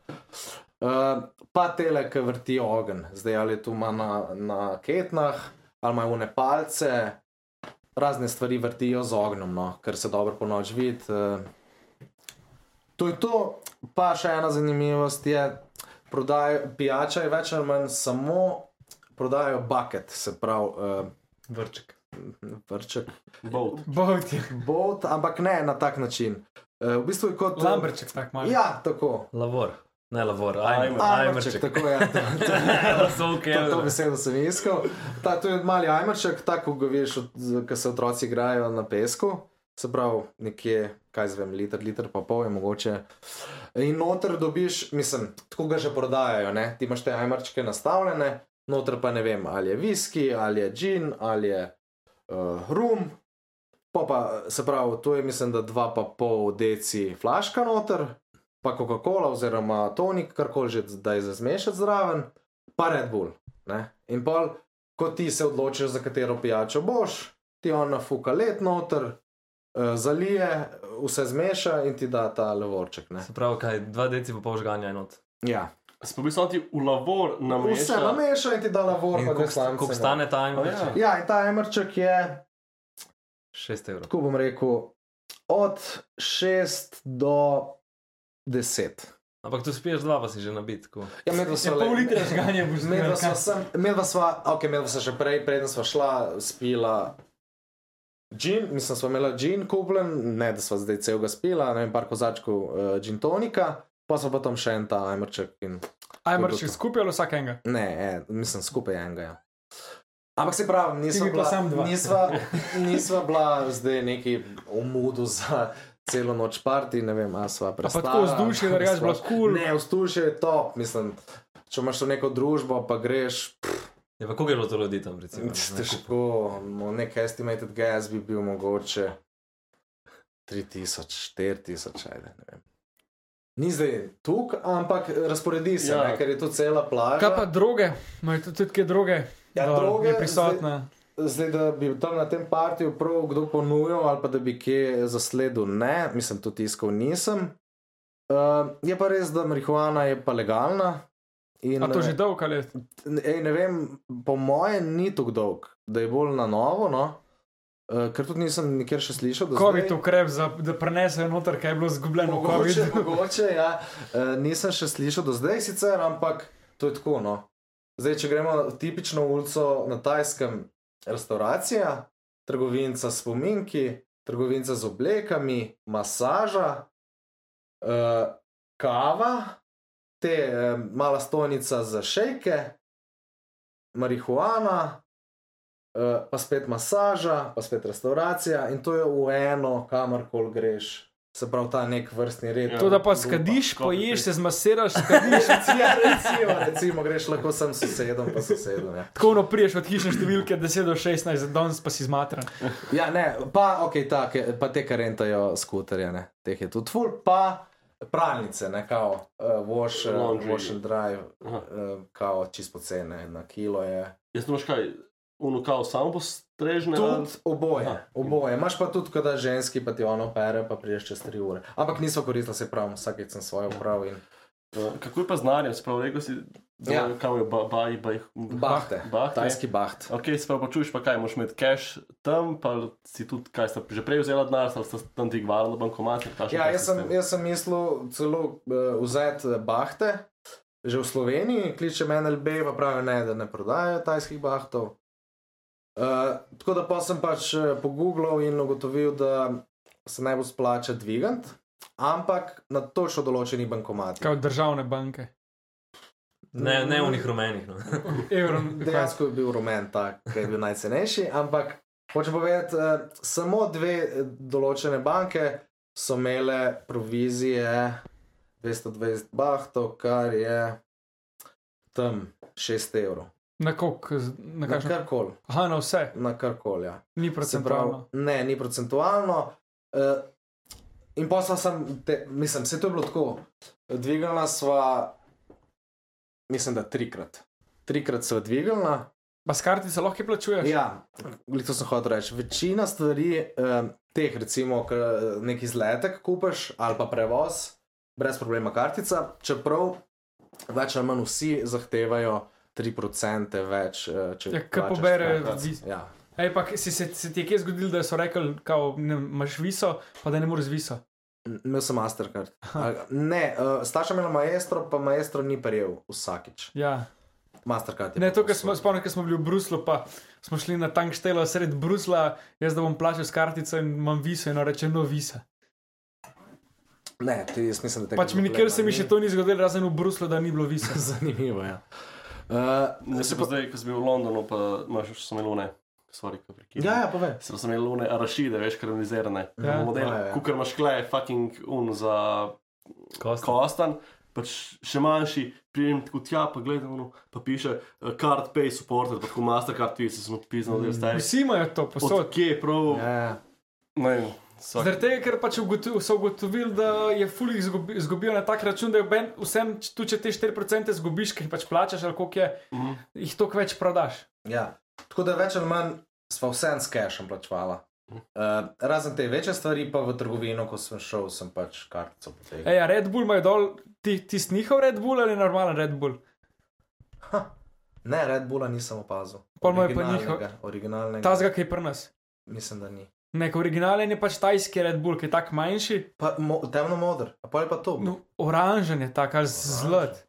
S5: Uh, pa tele, ki vrtijo ogenj, zdaj ali tu ima na, na ketnah, ali imajo une palce, razne stvari vrtijo z ognjem, no, ker se dobro po noč vidi. Uh, to je to, pa še ena zanimivost je, prodajo, pijača je več ali manj samo prodajajo bucket, se pravi uh,
S2: Vrček.
S5: vrček,
S3: Boat.
S4: Bovt je.
S5: bot, ampak ne na tak način. Uh, v bistvu je kot
S4: Lamberček, tak malo.
S5: Ja, tako.
S2: Lavor. Ne lavor,
S3: Ajmer.
S2: ajmerček.
S5: Tako je. (laughs) To,
S2: So
S5: to,
S2: okay,
S5: to besedo sem iskal. Ta, to je mali ajmerček, tako ga veš, ko se otroci igrajo na pesku. Se pravi, nekje, kaj zvem, liter, liter pa pol je mogoče. In noter dobiš, mislim, tako ga že prodajajo, ne? ti imaš te ajmerčke nastavljene, noter pa ne vem, ali je viski, ali je gin, ali je uh, rum. Pa pa, se pravi, to je mislim, da 2,5 deci flaška noter, pa Coca-Cola oziroma tonik, karkoli že da je za zmešati zraven, pa Red Bull. Ne? In pol, ko ti se odločiš, za katero pijačo boš, ti on nafuka let noter, uh, zalije, vse zmeša in ti da ta levorček. Ne?
S2: Se pravi, kaj, dva deci pa pol žganja enot.
S5: Ja.
S3: Samo ti v lavor na
S5: Vse nameša in ti da lavor,
S2: In
S5: pa
S2: koliko
S5: slamce.
S2: koliko stane ta
S3: Ja.
S2: imerček?
S5: Ja, in ta emerček je,
S2: 6 evrov.
S5: tako bom rekel, od 6 do 10.
S2: Ampak tu spiješ dva, pa si že nabit. tako.
S5: Ja, medva
S4: Ja,
S5: sva
S4: pol
S5: le-
S4: litra žganja boš
S5: Medva sva, sem, medva sva, ok, medva sva še prej, preden sva šla, spila gin, mislim, sva imela gin kupljen, ne da sva zdaj celega spila, ne vem, par kozačkov uh, gin tonika, pa sva potom še en ta ajmerček in to.
S4: skupaj ali vsak enega.
S5: ne, e, mislim, skupaj enega. Ja. Ampak se pravi, nisva bila, nisva, nisva bila zdaj neki v mudu za celo noč parti, ne vem, a sva
S4: A pa
S5: prestala.
S4: tako vzdušje, da rečeš, bila kul.
S5: Ne, vzdušje je top, mislim, če imaš v neko družbo, pa greš,
S2: Ja, pa koliko je bilo to ljudi tam, recimo?
S5: Težko, no, nek estimated gas bi bil mogoče 3000, 4000, ajde, ne vem. Ni zdaj tukaj, ampak razporedi se,
S3: Ja.
S5: ne, ker je to cela plaža.
S4: Kaj pa droge? Imajo tudi tudi kaj droge?
S5: Ja,
S4: dol,
S5: droge,
S4: Je prisotna.
S5: Zdaj, da bi tam na tem partiju prav kdo ponujal, ali pa da bi kje zasledil, ne, mislim, tudi tiskal nisem. Uh, je pa res, da marihuana je pa legalna. In,
S4: A to že dolgo ali?
S5: Ej, ne vem, po moje ni tako dolg, da je bolj na novo, no? uh, ker tudi nisem nikjer še slišal.
S4: COVID
S5: zdaj.
S4: ukrep, za, da prenesejo noter, kaj je bilo zgubljeno v
S5: Mogoče,
S4: COVID. (laughs)
S5: mogoče ja. uh, nisem še slišal do zdaj, sicer, ampak to je tako. No. Zdaj, če gremo tipično ulico na Tajskem, restauracija, trgovinca s spominki, trgovinca z oblekami, masaža, uh, kava, te uh, mala stojnica za šejke, marihuana. Uh, pa spet masaža, pa spet restauracija, in to je v eno, kamorkoli greš. Se pravi, ta nek vrstni red.
S3: Ja.
S4: To, da pa skadiš,
S3: copy
S4: poješ, se zmasiraš, skadiš. (laughs)
S5: Ja, recimo, recimo, greš lahko sem sosedom, pa sosedom. Ja.
S4: Tako no priješ od hišne številke 10 do 16, danes pa si zmatran.
S5: ja, ne, pa, okay, tak, pa te, ki rentajo skuterje, ne, teh je tudi ful, pa pralnice, ne, kao, uh, wash, uh, wash and drive,
S3: Aha.
S5: uh, kao čisto cene, na kilo je.
S3: Jaz ne veš kaj, unukal samo postrežne. Ali-
S5: Tudi oboje,
S3: Aha.
S5: oboje. Imaš pa tudi, kada ženski pa ti ono pere, pa priješ čez 3 ure. Ampak nismo koristili, se pravi, vsakeč sem svoje upravil in
S3: Uh, Kako je pa znanje, sprav rekel si, da
S5: Ja.
S3: ja. kam je ba, baj, baj,
S5: bahte,
S3: bahte.
S5: tajski baht.
S3: Ok, sprav pa čuješ pa kaj, moraš imeti cash tam, pa si tudi, kaj sta že prej vzela denar, ali sta tam ti gvarali na bankomatu.
S5: Ja, jaz sem, jaz sem mislil celo uh, vzeti eh, bahte, že v Sloveniji, kliče me NLB, pa pravijo ne, da ne prodajajo tajskih bahtov. Uh, tako da pa sem pač eh, pogooglal in ugotovil, da se bo splača dvigant, ampak na točno določenih bankomatih.
S4: Kot državne banke.
S2: Ne, ne v njih rumenih. No. (laughs)
S5: Dejansko je bil rumen tak, ki je bil najcenejši, ampak hočem povedati, eh, samo dve določene banke so imele provizije 220 bahtov, kar je tam 6 evrov.
S4: Na koliko, na
S5: Na
S4: kakšno?
S5: karkoli,
S4: Aha, na vse,
S5: na karkoli. Ja.
S4: ni
S5: Se
S4: procentualno.
S5: pravi, ne, ni procentualno. Uh, in pa sem, te, mislim, se to je bilo tako. Dvignila sva, mislim, da trikrat. Trikrat sva dvignila,
S4: Pa s kartice lahko plačuješ?
S5: Ja, to sem hotel reči. Večina stvari, um, teh, recimo, ki neki izletek kupiš ali pa prevoz, brez problema kartica, čeprav več ali manj vsi zahtevajo 3% več, eh, če
S4: Ja, ke
S5: plačaš
S4: pobere
S5: kartic.
S4: vis-
S5: Ja.
S4: Ej, pa si se, se ti je kje zgodilo, da so rekli, da imaš viso, pa da ne moreš z viso.
S5: Imel sem Mastercard. Ne, uh, starša imela maestro, pa maestro ni prejel vsakič.
S4: Ja.
S5: Mastercard je
S4: Ne, to, kar smo spomnili, smo bili v Bruslu, pa smo šli na tankštelo sred Brusla, jaz da bom plačal s kartico in imam viso in reče, no visa.
S5: Ne, ti, jaz mislim, da tega
S4: Pač mi nikjer se mi še to ni zgodilo, razen v Bruslu, da ni bilo visa. (laughs)
S5: Zanimivo, ja. Uh,
S3: Ne se pa zdaj, ko sem bil v Londonu, pa imaš še samo lune. Sorry, ko prekinem.
S5: ja, ja, povej.
S3: Sem sem imel lune arašide, veš, karamelizirane.
S4: Ja.
S3: Model,
S5: Ja, ja.
S3: kukar imaš kle, fucking un za
S2: Kosta.
S3: kostan, pač še manjši, pridem tako tja, pa gledam, ono, pa piše uh, card pay supported, pa tako mastercard ti se sem odpisal, da je stari.
S4: Vsi imajo to
S3: Od
S4: posod.
S3: kje, prav,
S5: Ja, ja.
S3: ne vem. Vsak-
S4: Zaradi tega, ker pač ugotu- so ugotovili, da je fulih izgubi, izgubijo na tak račun, da je ben, vsem, tudi če te 4% izgubiš, ki jih pač plačaš, ali koliko je,
S3: Mhm.
S4: jih toliko več prodaš.
S5: Ja. Tako da več ali manj sva vsem s cashom plačvala. Uh, razen te večje stvari, pa v trgovino, ko sem šel, sem pač kartico potegnil.
S4: Ej, a Red Bull imajo dol, ti, tisti njihov Red Bull ali normalen Red Bull?
S5: Ne, Red Bulla nisem opazil.
S4: Pol imajo pa njihov-
S5: Originalnega, Originalnega.
S4: Ta zga, ki je pri nas.
S5: Mislim, da ni.
S4: Nek originalen je pač tajski Red Bull, ki je tak manjši.
S5: Pa, mo, temno modr, a pa je pa to.
S4: No, oranžen je tak, ali zlat.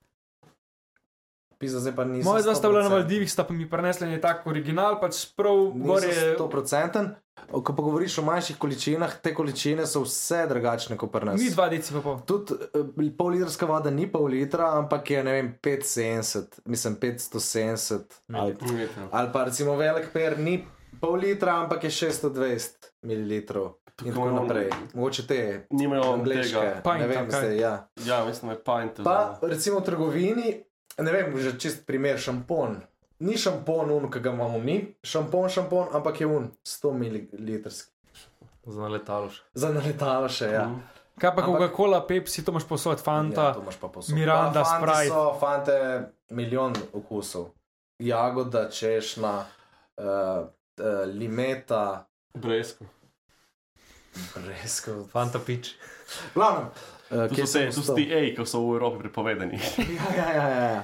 S5: Pisa, zdaj pa nisem.
S4: Moje dva sta bila na
S5: 100%.
S4: Maldivih, sta pa mi prenesli en tak original, pač prav gor je.
S5: To procenten. Ko pa govoriš o manjših količinah, te količine so vse drugačne kot pri nas.
S4: Ni dva deci pa pol.
S5: Tudi eh, pol litrska voda ni pol litra, ampak je ne vem 570, mislim 570. Ali, ali pa recimo velik per ni pol litra, ampak je 620 ml. In tako
S3: imamo-
S5: naprej. Mogoče te
S3: Nimajo
S5: angliške.
S4: Pint,
S5: Ne vem,
S4: kaj?
S5: ste, ja.
S3: Ja, mislim, da je pint.
S5: Pa recimo v trgovini, ne vem, že čist primer šampon. Ni šampon un, ki ga imamo mi, šampon, šampon, ampak je un 100 ml.
S2: Za letalo še.
S5: Za naletalo še, ja.
S3: Mhm.
S4: Kaj pa Coca-Cola, Pepsi, to imaš posod,
S5: Ja,
S4: Fanta.
S5: to imaš pa posod.
S4: Miranda,
S5: pa
S4: Sprite.
S5: So fante milijon okusov. Jagoda, češna, uh, uh, limeta,
S3: Bresko.
S5: bresko.
S2: Fanta pič.
S5: Glavno, uh,
S3: To so te- to so ti A, ki so v Evropi prepovedani. (laughs)
S5: Ja, ja, ja. ja.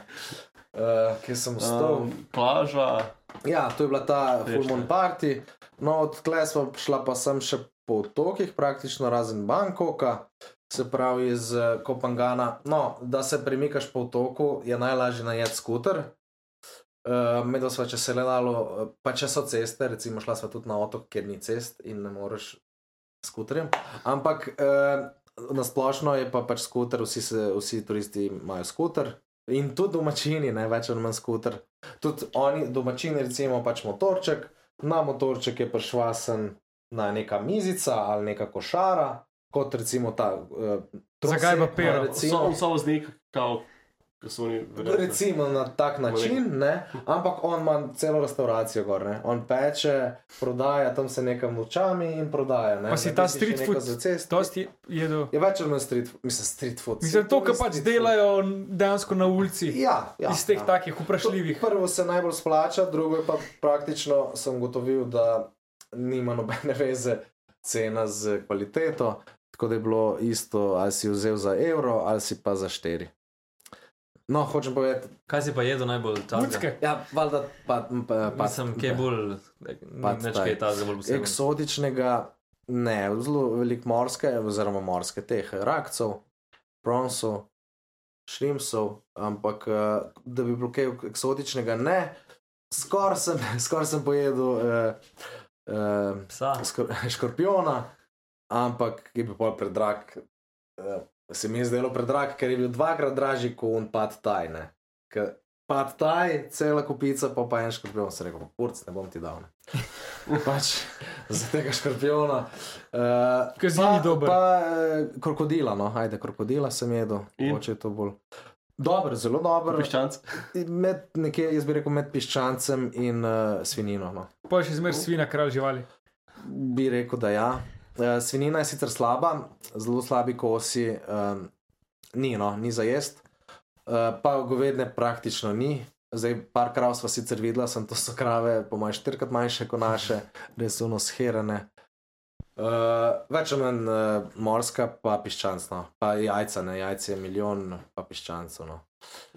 S5: Uh, kje sem ostal?
S3: Um, plaža,
S5: Ja, to je bila ta. Full Moon Party. No, od tle smo šla pa sem še po otokih, praktično razen Bangkoka, se pravi iz eh, Kopangana. No, da se premikaš po otoku, je najlažje najeti skuter. Uh, Medva sva, če se le dalo, eh, pa če so ceste, recimo šla sva tudi na otok, kjer ni cest in ne moreš s skuterjem. Ampak uh, na splošno je pa pač skuter, vsi, se, vsi turisti imajo skuter. In tudi domačini, ne več ali manj skuter. Tudi oni, domačini, recimo, pač motorček, na motorček je prišvasen na neka mizica ali neka košara, kot recimo ta. Uh,
S4: Zakaj pa pero?
S5: Recimo,
S3: so, so voznik, kao, oni verjetno.
S5: Recimo na tak način, ne? ampak on ima celo restauracijo gor, ne? on peče, prodaja tam se nekam nočami in prodaja. Ne?
S4: Pa si
S5: Ne,
S4: ta street food
S5: za cesto.
S4: Dosti jedo.
S5: Je več ali manj street, mislim, street food.
S4: Mislim, to, kar pač
S5: food.
S4: delajo dejansko na ulici.
S5: Ja, ja,
S4: Iz teh
S5: ja.
S4: takih vprašljivih.
S5: Prvo se najbolj splača, drugo pa praktično sem gotovil, da nima nobene (laughs) veze cena z kvaliteto. Tako da je bilo isto, ali si vzel za evro, ali si pa za štiri. No, hočem povedati,
S2: Kaj si pa jedel najbolj tam?
S5: Ja, valjda pa, pa, pa
S2: Mislim, kaj je bolj, neč kaj je ta zelo poseben.
S5: eksotičnega, ne, zelo veliko morske, oziroma morske teh rakcev, pronsov, šrimsov, ampak eh, da bi bilo kaj eksotičnega, ne. Skoraj sem, (laughs) skor sem pojedel
S2: Psa.
S5: skor, (laughs) škorpiona, ampak je bil pol predrag. Uh, se mi je zdelo predrag, ker je bil dvakrat dražji kot un pad taj. Pad taj, cela kupica, pa pa en škorpion, se rekel, kurc, ne bom ti dal. (laughs) Pač za tega škorpiona. Uh,
S4: Ker zi ni dober.
S5: Pa uh, krokodila, no, ajde, krokodila sem jedel, moče je to bolj. Dober, zelo dober.
S3: Piščanc.
S5: Med, nekje, jaz bi rekel med piščancem in uh, svinino. No.
S4: Pa še zmer svina, kralj živali.
S5: Bi rekel, da ja. Uh, svinina je sicer slaba, zelo slabi kosi, um, ni, no, ni za jest, uh, pa govedne praktično ni. Zdaj, par krav smo sicer videla, sem to so krave, po mojem, štirikrat manjše kot naše, res so sherene. Uh, več ali manj uh, morska, pa piščancno, pa jajca, ne jajce je milijon, pa piščancov. No.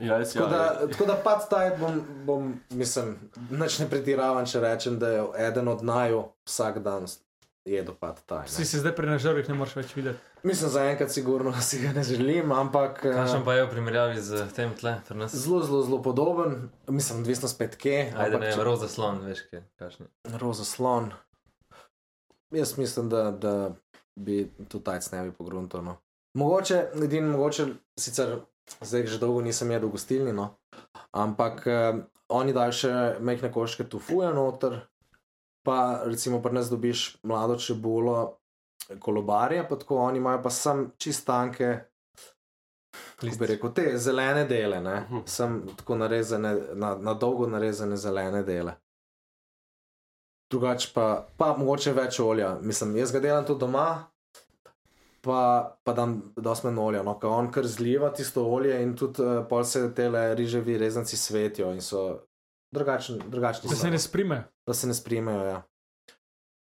S3: Jajc,
S5: Tako da,
S3: ja.
S5: tako da pad taj bom, bom, mislim, nič ne pretiravam, če rečem, da je eden od naju vsak dan jedo pad taj.
S4: Si
S5: ne.
S4: se zdaj pri nažarjih ne moreš več videti.
S5: Mislim, za enkrat sigurno (laughs) si ga ne želim, ampak eh,
S2: Kakšen pa je v primerjavi z tem tle,
S5: zelo, zelo, zelo podoben. Mislim, odvisno spet kje.
S2: Ajde,
S5: ampak
S2: ne,
S5: če-
S2: roza slon, veš, kaj, kakšni.
S5: Roza slon. Jaz mislim, da, da bi tu tajc ne bi pogruntal. No. Mogoče, edin, mogoče, sicer zdaj že dolgo nisem jedel v gostilni, no. ampak eh, oni dajo še mehke koščke tufuje noter, pa recimo pri nas dobiš mlado čebulo, kolobarje, pa tako oni imajo pa sam čistanke. Kako bi rekel, te zelene dele, ne?
S3: Mhm.
S5: sem tako narezane, na, na dolgo narezane zelene dele. Drugače pa, pa mogoče več olja. Mislim, jaz ga delam tudi doma, pa, pa dam dosti manj olja. No, ker on kar zliva tisto olje in tudi uh, pol se te riževi rezanci svetijo in so drugačni. drugačni
S4: Da
S5: so,
S4: se ne sprime.
S5: da se ne sprimejo. Ja.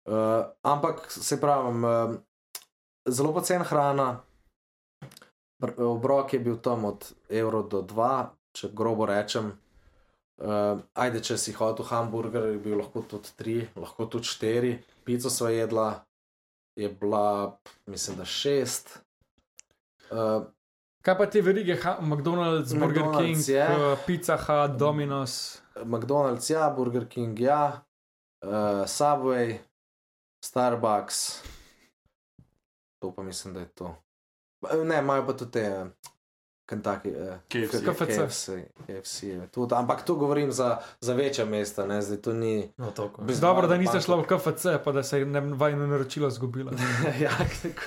S5: Uh, ampak se pravim, uh, zelo pocen hrana. Br- Obrok je bil tam od evro do 2, če grobo rečem. Uh, ajde, če si hotel hamburger, je bil lahko tudi 3, lahko tudi 4. Pico sva jedla, je bila, mislim, da 6. Uh,
S4: Kaj pa te verige, ha, McDonald's, Burger
S5: McDonald's
S4: King,
S5: je.
S4: Pizza Hut, Domino's.
S5: McDonald's, ja, Burger King, ja, uh, Subway, Starbucks, to pa mislim, da je to. Eh, Ne, imajo pa tudi te uh, Kentucky, uh,
S3: KFC.
S4: KFC.
S5: KFC, KFC tudi, ampak tu govorim za, za večja mesta, ne, zdaj to ni.
S2: No.
S5: Bez-
S4: Dobro, da niste šla v KFC, pa da se je ne- vajno naročilo zgubilo. (laughs)
S5: ja,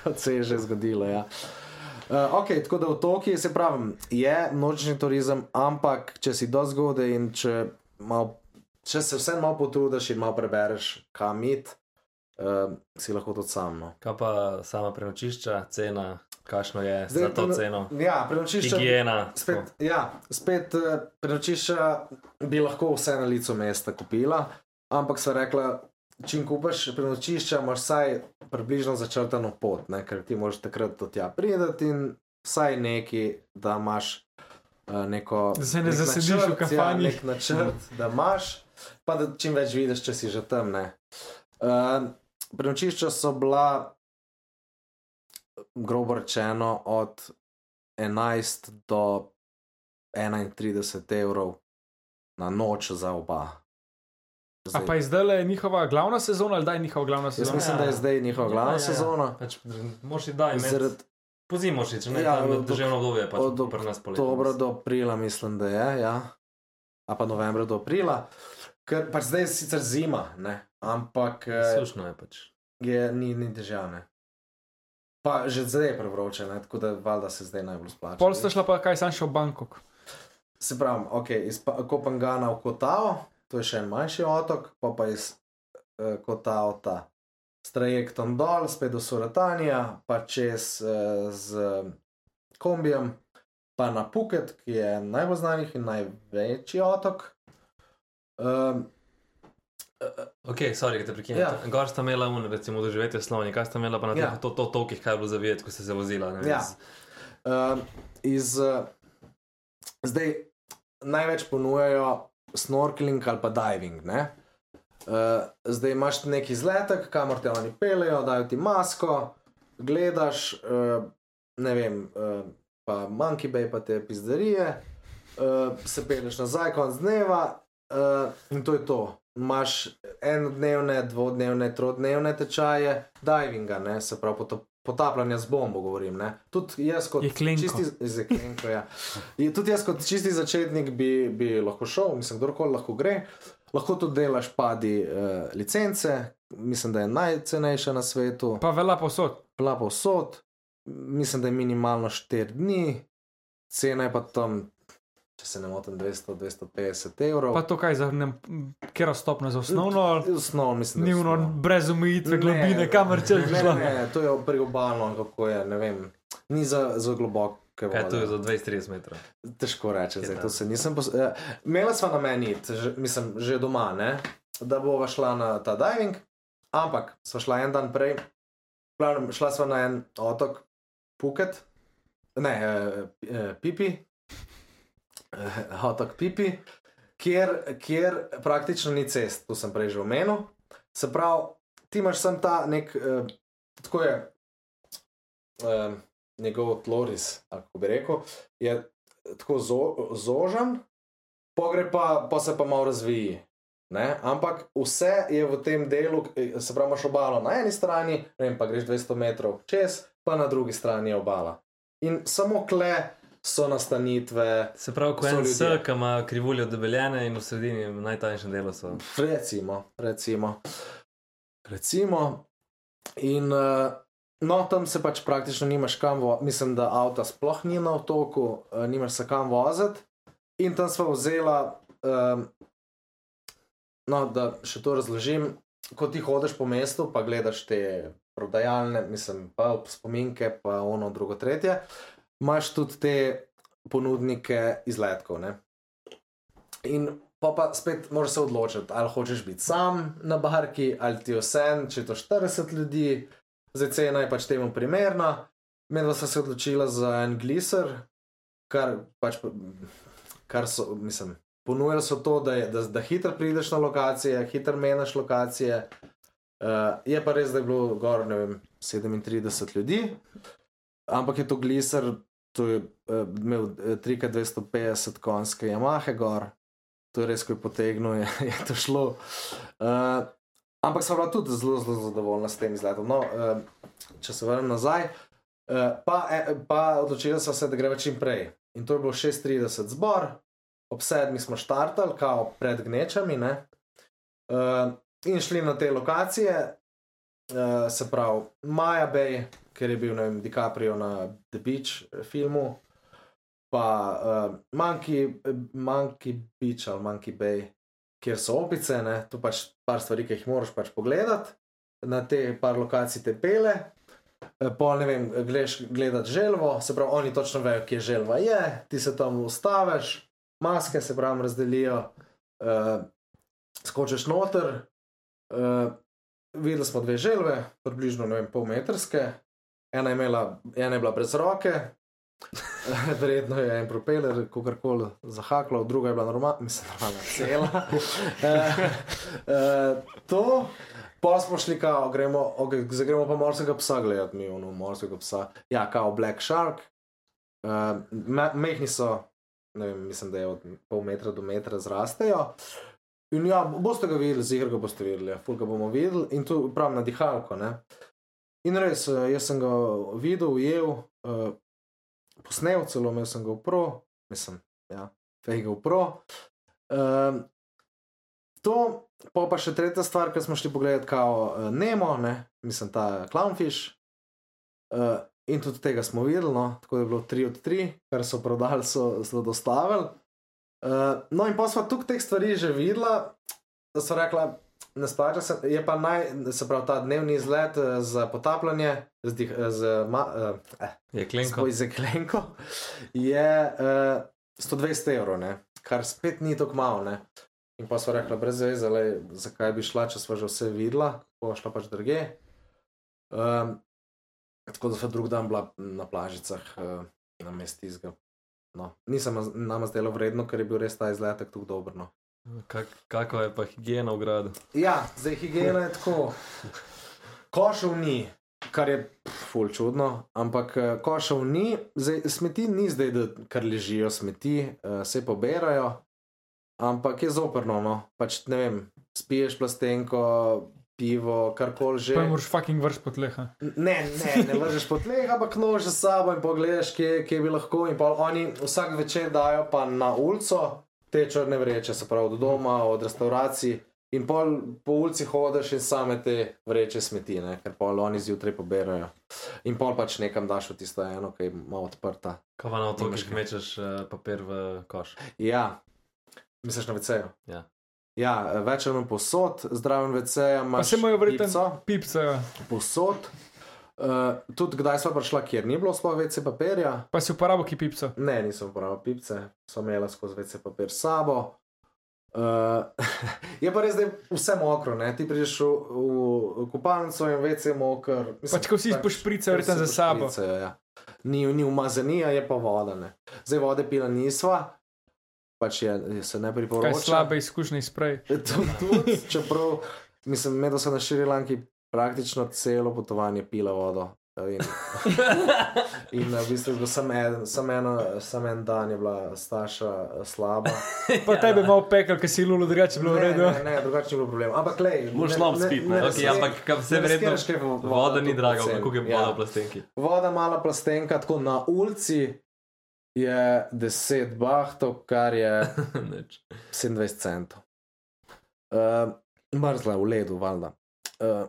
S5: kot se je že zgodilo. Ja. Uh, ok, tako da v Tokiju se pravi, je nočni turizem, ampak če si do zgode in če, mal, če se vse malo potrudiš in malo prebereš, kam id, uh, si lahko tudi sam. No.
S2: Kaj pa sama prenočišča, cena, kakšno je za to ceno,
S5: Ja, prenočišče.
S2: higiena.
S5: Spet, ja, spet uh, prenočišča bi lahko vse na licu mesta kupila, ampak so rekla, čim kupaš prenočišča, imaš vsaj približno začrtano pot, ne? ker ti moraš takrat do tja priti in vsaj neki, da imaš uh, neko.
S4: Da se ne
S5: nek
S4: zasediš v
S5: načrt, Ja,
S4: kafanji.
S5: nek načrt, da imaš, pa da čim več vidiš, če si že tam. ne. Uh, prenočišča so bila, grobo rečeno, od 11 do 31 evrov na noč za oba.
S4: A pa je zdaj le njihova glavna sezona ali da je njihova glavna
S5: Jaz
S4: sezona?
S5: mislim, da je zdaj njihova glavna
S2: Ja, ja, ja.
S5: sezona.
S2: Pač, moraš ji daj,
S5: Zaradi
S2: pozimi iti, če ne
S5: Ja,
S2: ja,
S5: od-
S2: državno obdobje, pač
S5: od
S2: pri nas poletje.
S5: oktobra do aprila, mislim, da je, ja. a pa novembra do aprila. Ker pač zdaj je sicer zima, ne? ampak eh,
S2: Sušno je pač.
S5: je, ni, ni težavne. Pa že zdaj je prevroče, ne? tako da valjda se zdaj najbolj splača.
S4: Pol ste šla pa kaj, sam šel v Bangkok.
S5: Se pravi, okay, iz Pa- Kopangana v Kotao, to je še en manjši otok, pa pa iz uh, Kotao ta s trajektom dol, spet do Suratanija, pa čez uh, z kombijem, pa na Phuket, ki je najbolj znanih in največji otok. Um,
S2: Ok, sorry, da te prekinem.
S5: Ja.
S2: Gor sta imela un, recimo, doživetje v Sloveniji, kaj sta imela pa na
S5: Ja.
S2: teh to, to tokih, kaj je bilo zavideti, ko ste se vozila. Ne,
S5: Ja.
S2: z-
S5: Um, iz, uh, zdaj največ ponujajo snorkeling ali pa diving. Ne? Uh, zdaj imaš neki izletek, kamor te oni pelejo, dajo ti masko, gledaš, uh, ne vem, uh, pa Monkey Bay, pa te pizderije, uh, se peleš nazaj, konc dneva uh, in to je to. Imaš enodnevne, dvodnevne, trodnevne tečaje divinga, ne? se pravi potop, potapljanja z bombo, govorim. Ne? Tudi jaz kot
S4: Jeklenko.
S5: čisti, z jeklenko, ja. Tudi jaz kot čisti začetnik bi, bi lahko šel, mislim, kdorkoli lahko gre. Lahko tudi delaš padi uh, licence, mislim, da je najcenejša na svetu,
S4: Pa vela posod.
S5: bila povsod, mislim, da je minimalno 4 dni, cena je pa tam, če se ne motim, 200-250 evrov.
S4: Pa to kaj za ne, kera stopna za osnovno,
S5: Osnovno, mislim,
S4: dnevno,
S5: osnovno.
S4: brez omejitve
S5: Ne,
S4: globine, kamor če
S5: Ne,
S4: šla.
S5: ne, to je priobalno, kako je, ne vem, ni za, za globoke
S2: Kaj to je za 20-30 metrov?
S5: Težko reči,
S2: Je
S5: zdaj to se nisem. Pos... eh, Imela sva na meni, že, mislim, že doma, ne? da bova šla na ta diving, ampak sva šla en dan prej, Glavnem, šla sva na en otok, Phuket, ne, eh, eh, Pipi, otok Pipi, kjer, kjer praktično ni cest, to sem prej že omenil. Se pravi, ti imaš sem ta nek, eh, tako je, eh, njegov tloris, kako bi rekel, je tako zo, zožen, pogre pa, pa se pa malo razviji. Ne? Ampak vse je v tem delu, eh, se pravi, imaš obalo na eni strani, vem, pa greš 200 metrov čez, pa na drugi strani je obala. In samo kle so nastanitve,
S2: Se pravi, ko
S5: So
S2: en
S5: ljudje.
S2: S, ki ima krivulje debeljene in v sredini v najtanjšem delu so.
S5: recimo, recimo. recimo. In uh, no, tam se pač praktično nimaš kam voziti, mislim, da avta sploh ni na otoku, uh, nimaš se kam voziti. In tam smo vzela, um, no, da še to razložim. Ko ti hodiš po mestu, pa gledaš te prodajalne, mislim, pa spominke, pa ono, drugo, tretje, imaš tudi te ponudnike izletkov. Ne? In pa pa spet moraš se odločiti, ali hočeš biti sam na barki, ali ti vse, če je to 40 ljudi, zdaj cena je pač temu primerna. Medva sta se odločila za en gliser, kar pač, kar so, mislim, ponujali so to, da, je, da, da hitro prideš na lokacije, hitro menjaš lokacije. Uh, je pa res, da je bilo gor, ne vem, 37 ljudi, ampak je to gliser, to je uh, imel eh, 3x250 konjske Yamahe gor, to je res, ko je potegnil, (laughs) je, je to šlo. Uh, ampak sem bila tudi zelo, zelo zadovoljna s tem izletom. No, uh, če se vrnem nazaj, uh, pa, eh, pa odločila sem se, da gremo čim prej. In to je bilo 6:30 zbor, ob sedmi smo štartali, kao pred gnečami. Uh, in šli na te lokacije, uh, se pravi Maja Bay, ker je bil vem, DiCaprio na The Beach filmu, pa uh, Monkey, Monkey Beach ali Monkey Bay, kjer so opice, ne? to pač par stvari, ki jih moraš pač pogledati, na te par lokacij te pele. Pol ne vem, gledaš gledati želvo, se pravi, oni točno vejo, kje želva je, ti se tam ustaviš, maske se pravi razdelijo, uh, skočiš noter. Uh, videli smo dve želve, približno vem, pol metrske, ena je, imela, ena je bila brez roke, (laughs) verjetno je en propeler, kakorkoli zahaklo, druga je bila normalna, mislim, normalna cela. uh, (laughs) uh, to. Pa smo šli, kao, gremo, okay, zdaj gremo pa morskega psa gledati, mi ono morskega psa. Ja, kao Black Shark. Uh, mehni so, ne vem, mislim, da je od pol metra do metra zrastejo. In ja, boste ga videli, zigar ga boste videli, ja, ful ga bomo videli in tu pravim na dihalko. Ne? In res, jaz sem ga videl, ujel, uh, posnel celo, imel sem ga v pro, mislim, ja, fej ga v pro. Uh, to, pa pa še tretja stvar, ki smo šli pogledati, kao uh, Nemo, ne? mislim, ta clownfish. Uh, in tudi tega smo videli, no? tako da je bilo 3 od 3, kar so prodali, so zelo dostavili. Uh, no, in pa smo tukaj teh stvari že videla, da so rekla, ne splača se, je pa naj, se pravi, ta dnevni izlet uh, za potapljanje z, dih, z, ma, eh,
S2: Je klenko.
S5: z eklenko, je uh, 120 evrov, ne? kar spet ni tako malo. Ne? In pa so rekla, brez veze, lej, zakaj bi šla, če smo že vse videla, pa šla pač druge. Um, tako da so drug dan bila na plažicah, uh, na mestu izga. No, nisem nama zdelo vredno, ker je bil res ta izletek tako dober. No.
S2: Kak, kako je pa higiena v gradu?
S5: Ja, zdaj higiena je tako. Košov ni, kar je ful čudno, ampak eh, košov ni, zdaj, smeti ni zdaj, da kar ležijo smeti, uh, se poberajo, ampak je zoprno. No. Pač ne vem, spiješ plastenko, pivo, karkoli že.
S4: Pa jim moraš fucking vrš po tleh.
S5: Ne, ne, ne vržeš po tleh, ampak nože s sabo in pogledaš, kje, kje bi lahko. In oni vsak večer dajo pa na ulico te črne vreče, se pravi od doma, od restauracij. In pol po ulici hodiš in same te vreče smeti, ne? ker pol oni zjutraj poberajo. In pol pač nekam daš v tisto eno, ki je malo odprta.
S2: Kaj pa na otokih mečeš uh, papir v koš?
S5: Ja, misliš na vecejo.
S2: Ja.
S5: Ja, več manj posod, zdraven veceja,
S4: Pa
S5: imaš
S4: se imajo verjetno
S5: pipco.
S4: pipce,
S5: posod. Uh, tudi kdaj smo prišla, kjer ni bilo sploh vece papirja.
S4: pa si uporabil ki pipco.
S5: Ne, nisem uporabljal pipce, sem imela skozi vece papir sabo. Uh, (laughs) je pa res, da je vse mokro, ne? ti prideš v, v kopalnico in vece je mokr. Mislim,
S4: Pač ko vsi pošpricajo, verjetno za sabo.
S5: Ja. Ni, ni umazanija, je pa voda. Ne? Zdaj vode pila nisva, pač je, se ne priporoča.
S4: Kaj slabe izkušnje sprej. (laughs)
S5: To tudi, čeprav mislim, med so na Šrilanki praktično celo potovanje pila vodo. In, (laughs) in v bistvu je bil samo en, sam eno, sam en dan je bila Staša eh, slaba. (laughs)
S4: Pa tebe malo pekel, ker si lulo, drugače bilo v
S5: Ne,
S4: redu.
S5: ne, ne, drugače ni bilo problema. Ampak, lej,
S3: Moraš slab spiti, ne?
S2: Okay, ampak vse verjetno. Voda ni draga,
S5: ampak
S2: kako je voda v plastenki.
S5: Voda, mala plastenka, tako na ulici je 10 bahtov, kar je (laughs)
S2: Nič.
S5: 27 centov. Uh, mrzla v ledu, valjda. Uh,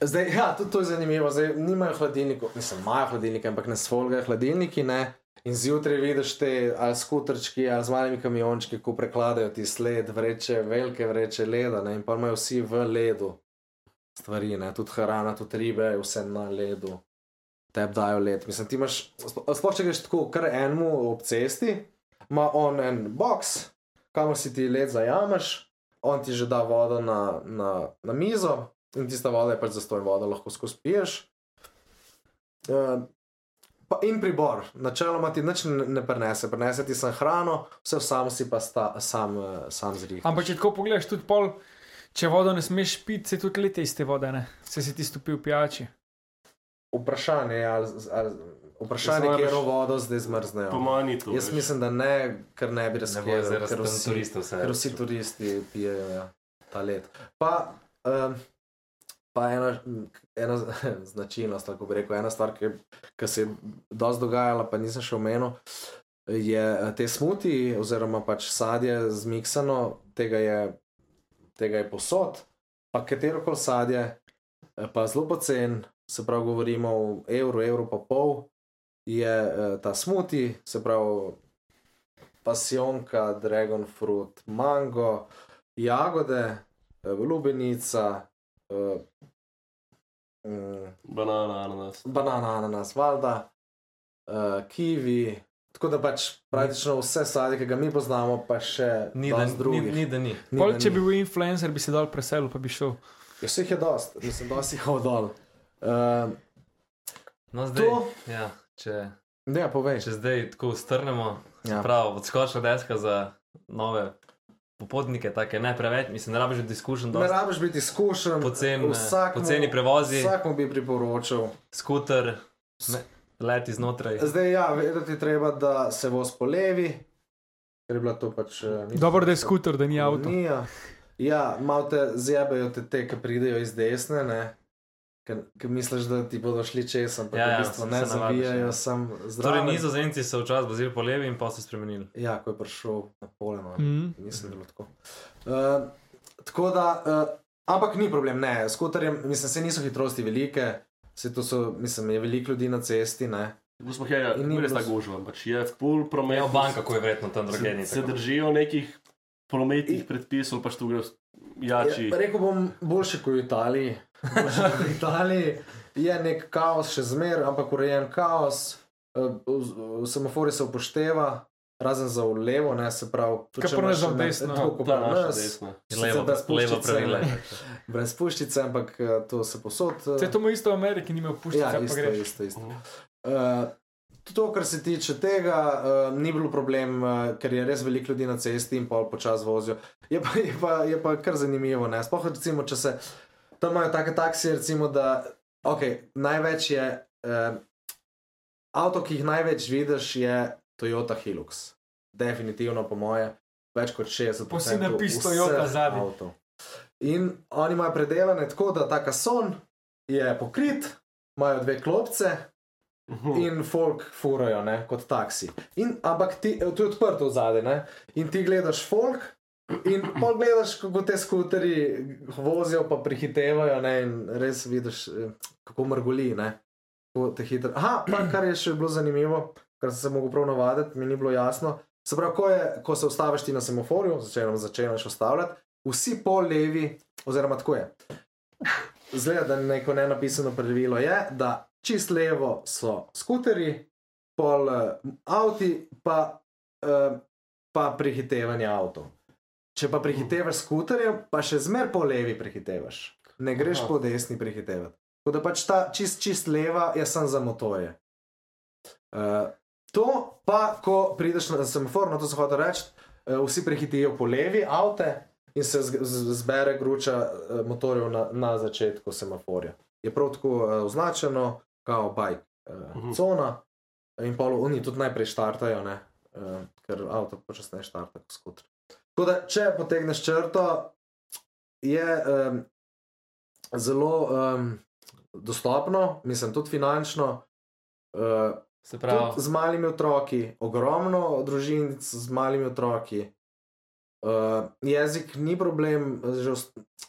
S5: zdaj, ja, tudi to je zanimivo. Zdaj, nimajo hladilnikov, mislim, imajo hladilnike, ampak ne svolgajo hladilniki. Ne? In zjutraj vidiš te ali skuterčki ali z malimi kamiončki, ko prekladajo ti sled, vreče, velike vreče leda. Ne? In pa imajo vsi v ledu stvari, ne? tudi hrana, tudi ribe, vse na ledu. Tebi dajo led. Mislim, ti imaš, sploh če greš tako, kar enemu ob cesti, ima on en box, kamor si ti let zajameš, on ti že da vodo na, na, na mizo in tista voda je pač zastojna voda, lahko skozi piješ. Uh, pa in pribor, načeloma ti nič ne, ne prenese, prenese ti samo hrano, vse sam si pa sta, sam, eh, sam zrih.
S4: Ampak če tako pogledaš, tudi pol, če vodo ne smeš piti, se tudi lete iz te vode, ne? se si ti stopil pijači.
S5: Vprašanje je, ali, ali, vprašanje,
S3: Jaz
S5: kje
S3: najbrž-
S5: vodo zdaj zmrznejo.
S3: Po manj to.
S5: Jaz
S3: veš.
S5: mislim, da ne, ker ne bi
S2: zdaj
S5: ker
S2: razpren
S5: vsi,
S2: turistov vse.
S5: ker vsi turisti pijejo ja, ta let. Pa, um, pa ena, ena (laughs) značilnost, tako bi rekel, ena stvar, ki, ki se je dosti dogajala, pa nisem še omenil, je eh, te smuti, oziroma pač sadje zmiksano, tega je, tega je posod, pa katero koli sadje, eh, pa zelo pocen, se pravi, govorimo o evru, evru pa pol, je eh, ta smuti, se pravi, pasionka, dragon fruit, mango, jagode, eh, lubenica, eh, mm,
S3: Banana, ananas.
S5: banana, ananas, valda, uh, kiwi. Tako da pač praktično vse sadje, ki ga mi poznamo, pa še
S2: Ni da, ni,
S5: drugih.
S2: ni, da ni.
S5: Ni,
S4: Pol,
S5: da
S4: če
S5: ni.
S4: bi bil influencer, bi se dol preselil, pa bi šel.
S5: Ja, vseh je dosti, mislim, dosti jih je dol. Uh,
S2: No, zdaj,
S5: To-
S2: ja, če,
S5: ne, povej.
S2: če zdaj tako strnemo,
S5: Ja.
S2: ja. prav, odskočna deska za nove popotnike, take ne preveč, mislim, ne rabiš biti izkušen,
S5: Ne rabiš biti izkušen,
S2: poceni, poceni prevozi,
S5: Vsakmu bi priporočal.
S2: skuter, ne, leti znotraj.
S5: Zdaj, ja, vedeti treba, da se voz po levi, ker je bila to pač. eh,
S4: Dobro, da je skuter, da ni avto.
S5: Ni, ja, ja malo te zjebajo te, te ki pridejo iz desne, ne. Ker misliš, da ti bodo šli čez, ampak
S2: Ja,
S5: ja,
S2: ja,
S5: v bistvu
S2: se
S5: ne zavijajo,
S2: ja.
S5: sem
S2: Torej, nizozemci so včasih vozili po levi in pa so spremenili.
S5: Ja, ko je prišel na pole, no.
S4: Mm.
S5: mislim, da je bilo tako. Uh, tako da, uh, ampak ni problem, ne, skuterjem, mislim, se niso hitrosti velike, se to so, mislim, je veliko ljudi na cesti, ne.
S3: Gospod Hega,
S5: In ni
S3: res tako gužva, pač je full promet.
S2: Ja, banka, ko je verjetno tam drugeni.
S3: se, se držijo nekih prometnih predpisov, pač tu gre jači.
S5: Ja, rekel bom, boljše kot v Italiji. (laughs) V Italiji je nek kaos, še zmer, ampak urejen kaos. V- Semaforje se upošteva, razen za levo, ne se pravi. če imaš
S4: za desno?
S5: Tako kot pri nas.
S2: Levo,
S5: brez
S2: levo
S5: puščice,
S2: pravilo.
S5: ne. Brez puščice, ampak eh, to se posod. eh,
S4: Se to mu isto v Ameriki nima puščice,
S5: Ja,
S4: pa
S5: isto, isto, isto.
S3: Mhm.
S5: Uh, to, kar se tiče tega, uh, ni bilo problem, uh, ker je res veliko ljudi na cesti in pol počas vozijo. Je pa, je pa, je pa kar zanimivo. Ne? Sploh, recimo, če se tam imajo take taksije, recimo, da okay, največ je uh, avto, ki jih največ vidiš, je Toyota Hilux. Definitivno, po moje, več kot 60%.
S4: Pa si napis
S5: vseh
S4: Toyota zadaj.
S5: avtov. In oni imajo predelane tako, da ta kason je pokrit, imajo dve klopce. In folk furajo, ne, kot taksi. In, ampak ti, tu je odprto zadaj, ne, in ti gledaš folk. In pol gledaš, kako te skuteri vozijo, pa prehitevajo, ne, in res vidiš, eh, kako mrgoli. Ne, kako te hitro. Aha, pa kar je še bilo zanimivo, kar sem se mogel prav navaditi, mi ni bilo jasno. Se pravi, ko, je, ko se ustaviš ti na semaforju, začenjam začenjaš ustavljati, vsi pol levi, oziroma tako je. Zgleda, da neko nenapisano pravilo je, da čist levo so skuteri, pol uh, avti, pa, uh, pa prehitevanje avtov. Če pa prehitevaš skuterjem, pa še zmer po levi prehitevaš. Ne greš
S3: Aha.
S5: Po desni prehitevati. Tako da pač ta čist, čist leva je sem za motorje. Uh, to pa, ko prideš na semafor, na to se hoče reči, uh, vsi prehitijo po levi avte in se z, z, zbere gruča uh, motorjev na, na začetku semaforja. Je prav tako uh, označeno, kao bike uh,
S3: Mhm.
S5: cona in pol oni tudi najprej štartajo, ne, uh, ker avto počasneje štarta kot skuter. Tako da, če potegneš črto, je um, zelo um, dostopno, mislim, tudi finančno. Uh,
S2: Se pravi,
S5: z malimi otroki, ogromno družin z malimi otroki. Uh, jezik ni problem, že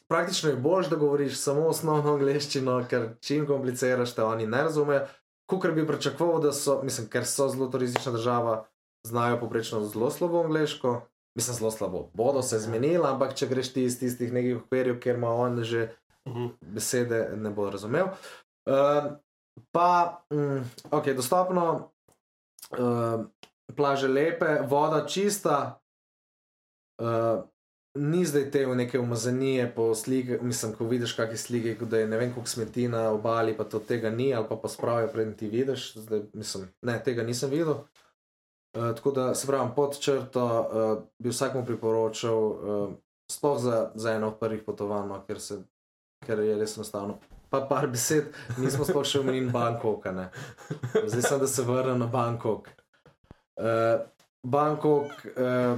S5: praktično je bolj, da govoriš samo osnovno angliščino, ker čim kompliciraš, te oni ne razumejo. Kukor bi pričakoval, da so, mislim, ker so zelo turistična država, znajo poprečno zelo slabo angliško. Mislim, zelo slabo. Bodo se zmenili, ampak če greš ti iz tistih nekih okvirjev, kjer ima on že
S3: Mhm.
S5: besede ne bo razumel. Uh, pa, mm, ok, dostopno, uh, plaže lepe, voda čista, Uh, ni zdaj te v neke umazanije po sliki, mislim, ko vidiš kakšne slike, da je ne vem, koliko smeti na obali, pa to tega ni, ali pa pa spravijo, preden ti vidiš. Zdaj, mislim, ne, tega nisem videl. Uh, tako da se pravim, pod črto uh, bi vsakmu priporočal, uh, sploh za, za eno od prvih potovanj, no, ker, ker je res enostavno. Pa par besed, nismo sploh še omenili Bangkoka. ne. Zdaj sem, da se vrnem na Bangkok. Uh, Bangkok, uh,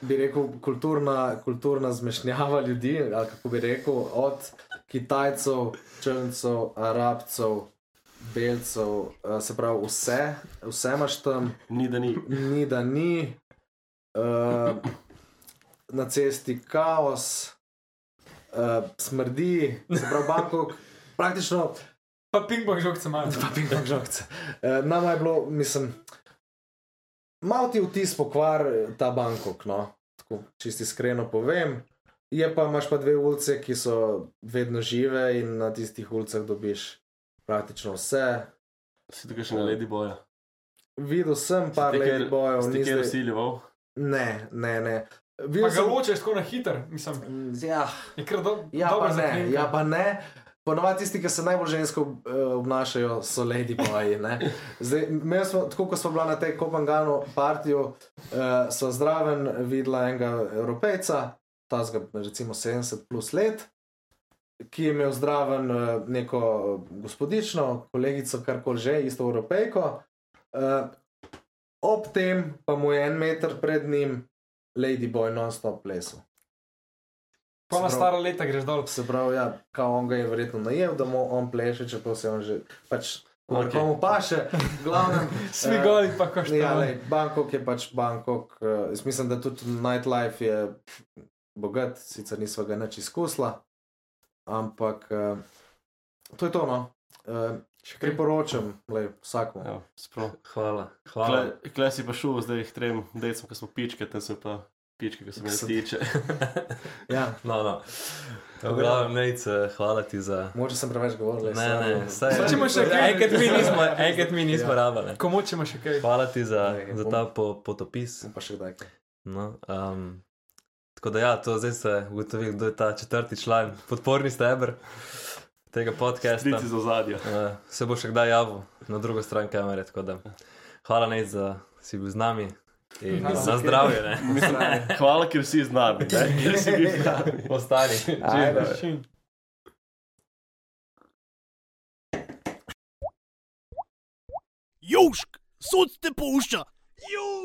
S5: bi rekel, kulturna, kulturna zmešnjava ljudi, ali kako bi rekel, od Kitajcev, Črncev, Arabcev, Belcev, uh, se pravi, vse, vse imaš tam
S3: Ni da ni.
S5: ni da ni, uh, na cesti kaos, uh, smrdi, se pravi, Bangkok, praktično
S4: Pa ping-pong žogce imajo.
S5: pa ping-pong žogce. Uh, nama je bilo, mislim, malo ti vtis pokvar eh, ta Bangkok, no, tako čisto iskreno povem. Je pa imaš pa dve ulice, ki so vedno žive in na tistih ulicah dobiš praktično vse.
S3: Si tukaj še na Lady Boya.
S5: Videl sem par lady bojev,
S3: Ste
S5: ni
S3: kjer
S5: zdaj-
S3: usiljeval?
S5: Ne, ne, ne.
S4: Pa
S5: Videl
S4: ga
S5: sem,
S4: ločeš tako na hiter, mislim,
S5: ja,
S4: je kar do,
S5: ja,
S4: dobro
S5: pa ne, ja, pa ne. Ponovadi tisti, ki se najbolj žensko uh, obnašajo, so lady boji. Zdaj, smo, tako kot smo bila na tej Kopanganu partiju, uh, sva zraven videla enega evropejca, ta zga recimo 70 plus let, ki je imel zraven uh, neko gospodično, kolegico, karkoli že, isto evropejko. Uh, ob tem pa mu je en meter pred njim ladyboy non-stop plesal.
S4: Pa na stara leta greš dol.
S5: Se pravi, ja, kao on ga je verjetno najel, da mu on pleše, čeprav se on že pač. Okay. mu paše, glavnem. (laughs)
S4: Svi
S5: eh,
S4: goli pa ko
S5: Ja,
S4: šta.
S5: lej, Bangkok je pač Bangkok. Uh, jaz mislim, da tudi nightlife je bogat, sicer nisva ga nič izkusila, ampak uh, to je to. No. Uh, priporočam lej, vsakmu.
S3: Ja.
S2: Hvala. Hvala.
S3: Kle, kle si pa šel zdaj k trem decem, ki smo pičke, tam so pa pičke, ki so me
S5: Ki so-
S3: tiče. (laughs)
S5: Ja,
S2: No, no. V glavnem, Nejc, eh, hvala ti za.
S5: moče sem preveč govoril.
S2: Ne, ne, saj,
S4: Saj ćemo še kaj.
S2: enkrat mi nismo, (laughs) enkrat mi nismo
S5: Ja.
S2: rabili.
S4: Komu ćemo še kaj?
S2: Hvala ti za,
S5: Ne,
S2: za ta po, potopis.
S5: Pa še kdaj.
S2: No, um, tako da, ja, to zdaj se ugotovi, kdo je ta četrti član, podporni steber tega podcasta.
S3: Strici za zadje.
S2: Uh, se bo še kdaj javil na drugo stran kamere. tako Da, hvala, Nec, da si bil z nami in
S4: Hvala.
S2: za zdravje. ne. (laughs)
S3: Hvala, ker si z nami. ne, (laughs) Ker si bil z nami.
S2: Ostani.
S4: Čim.
S1: Južk, sod te pušča. Južk.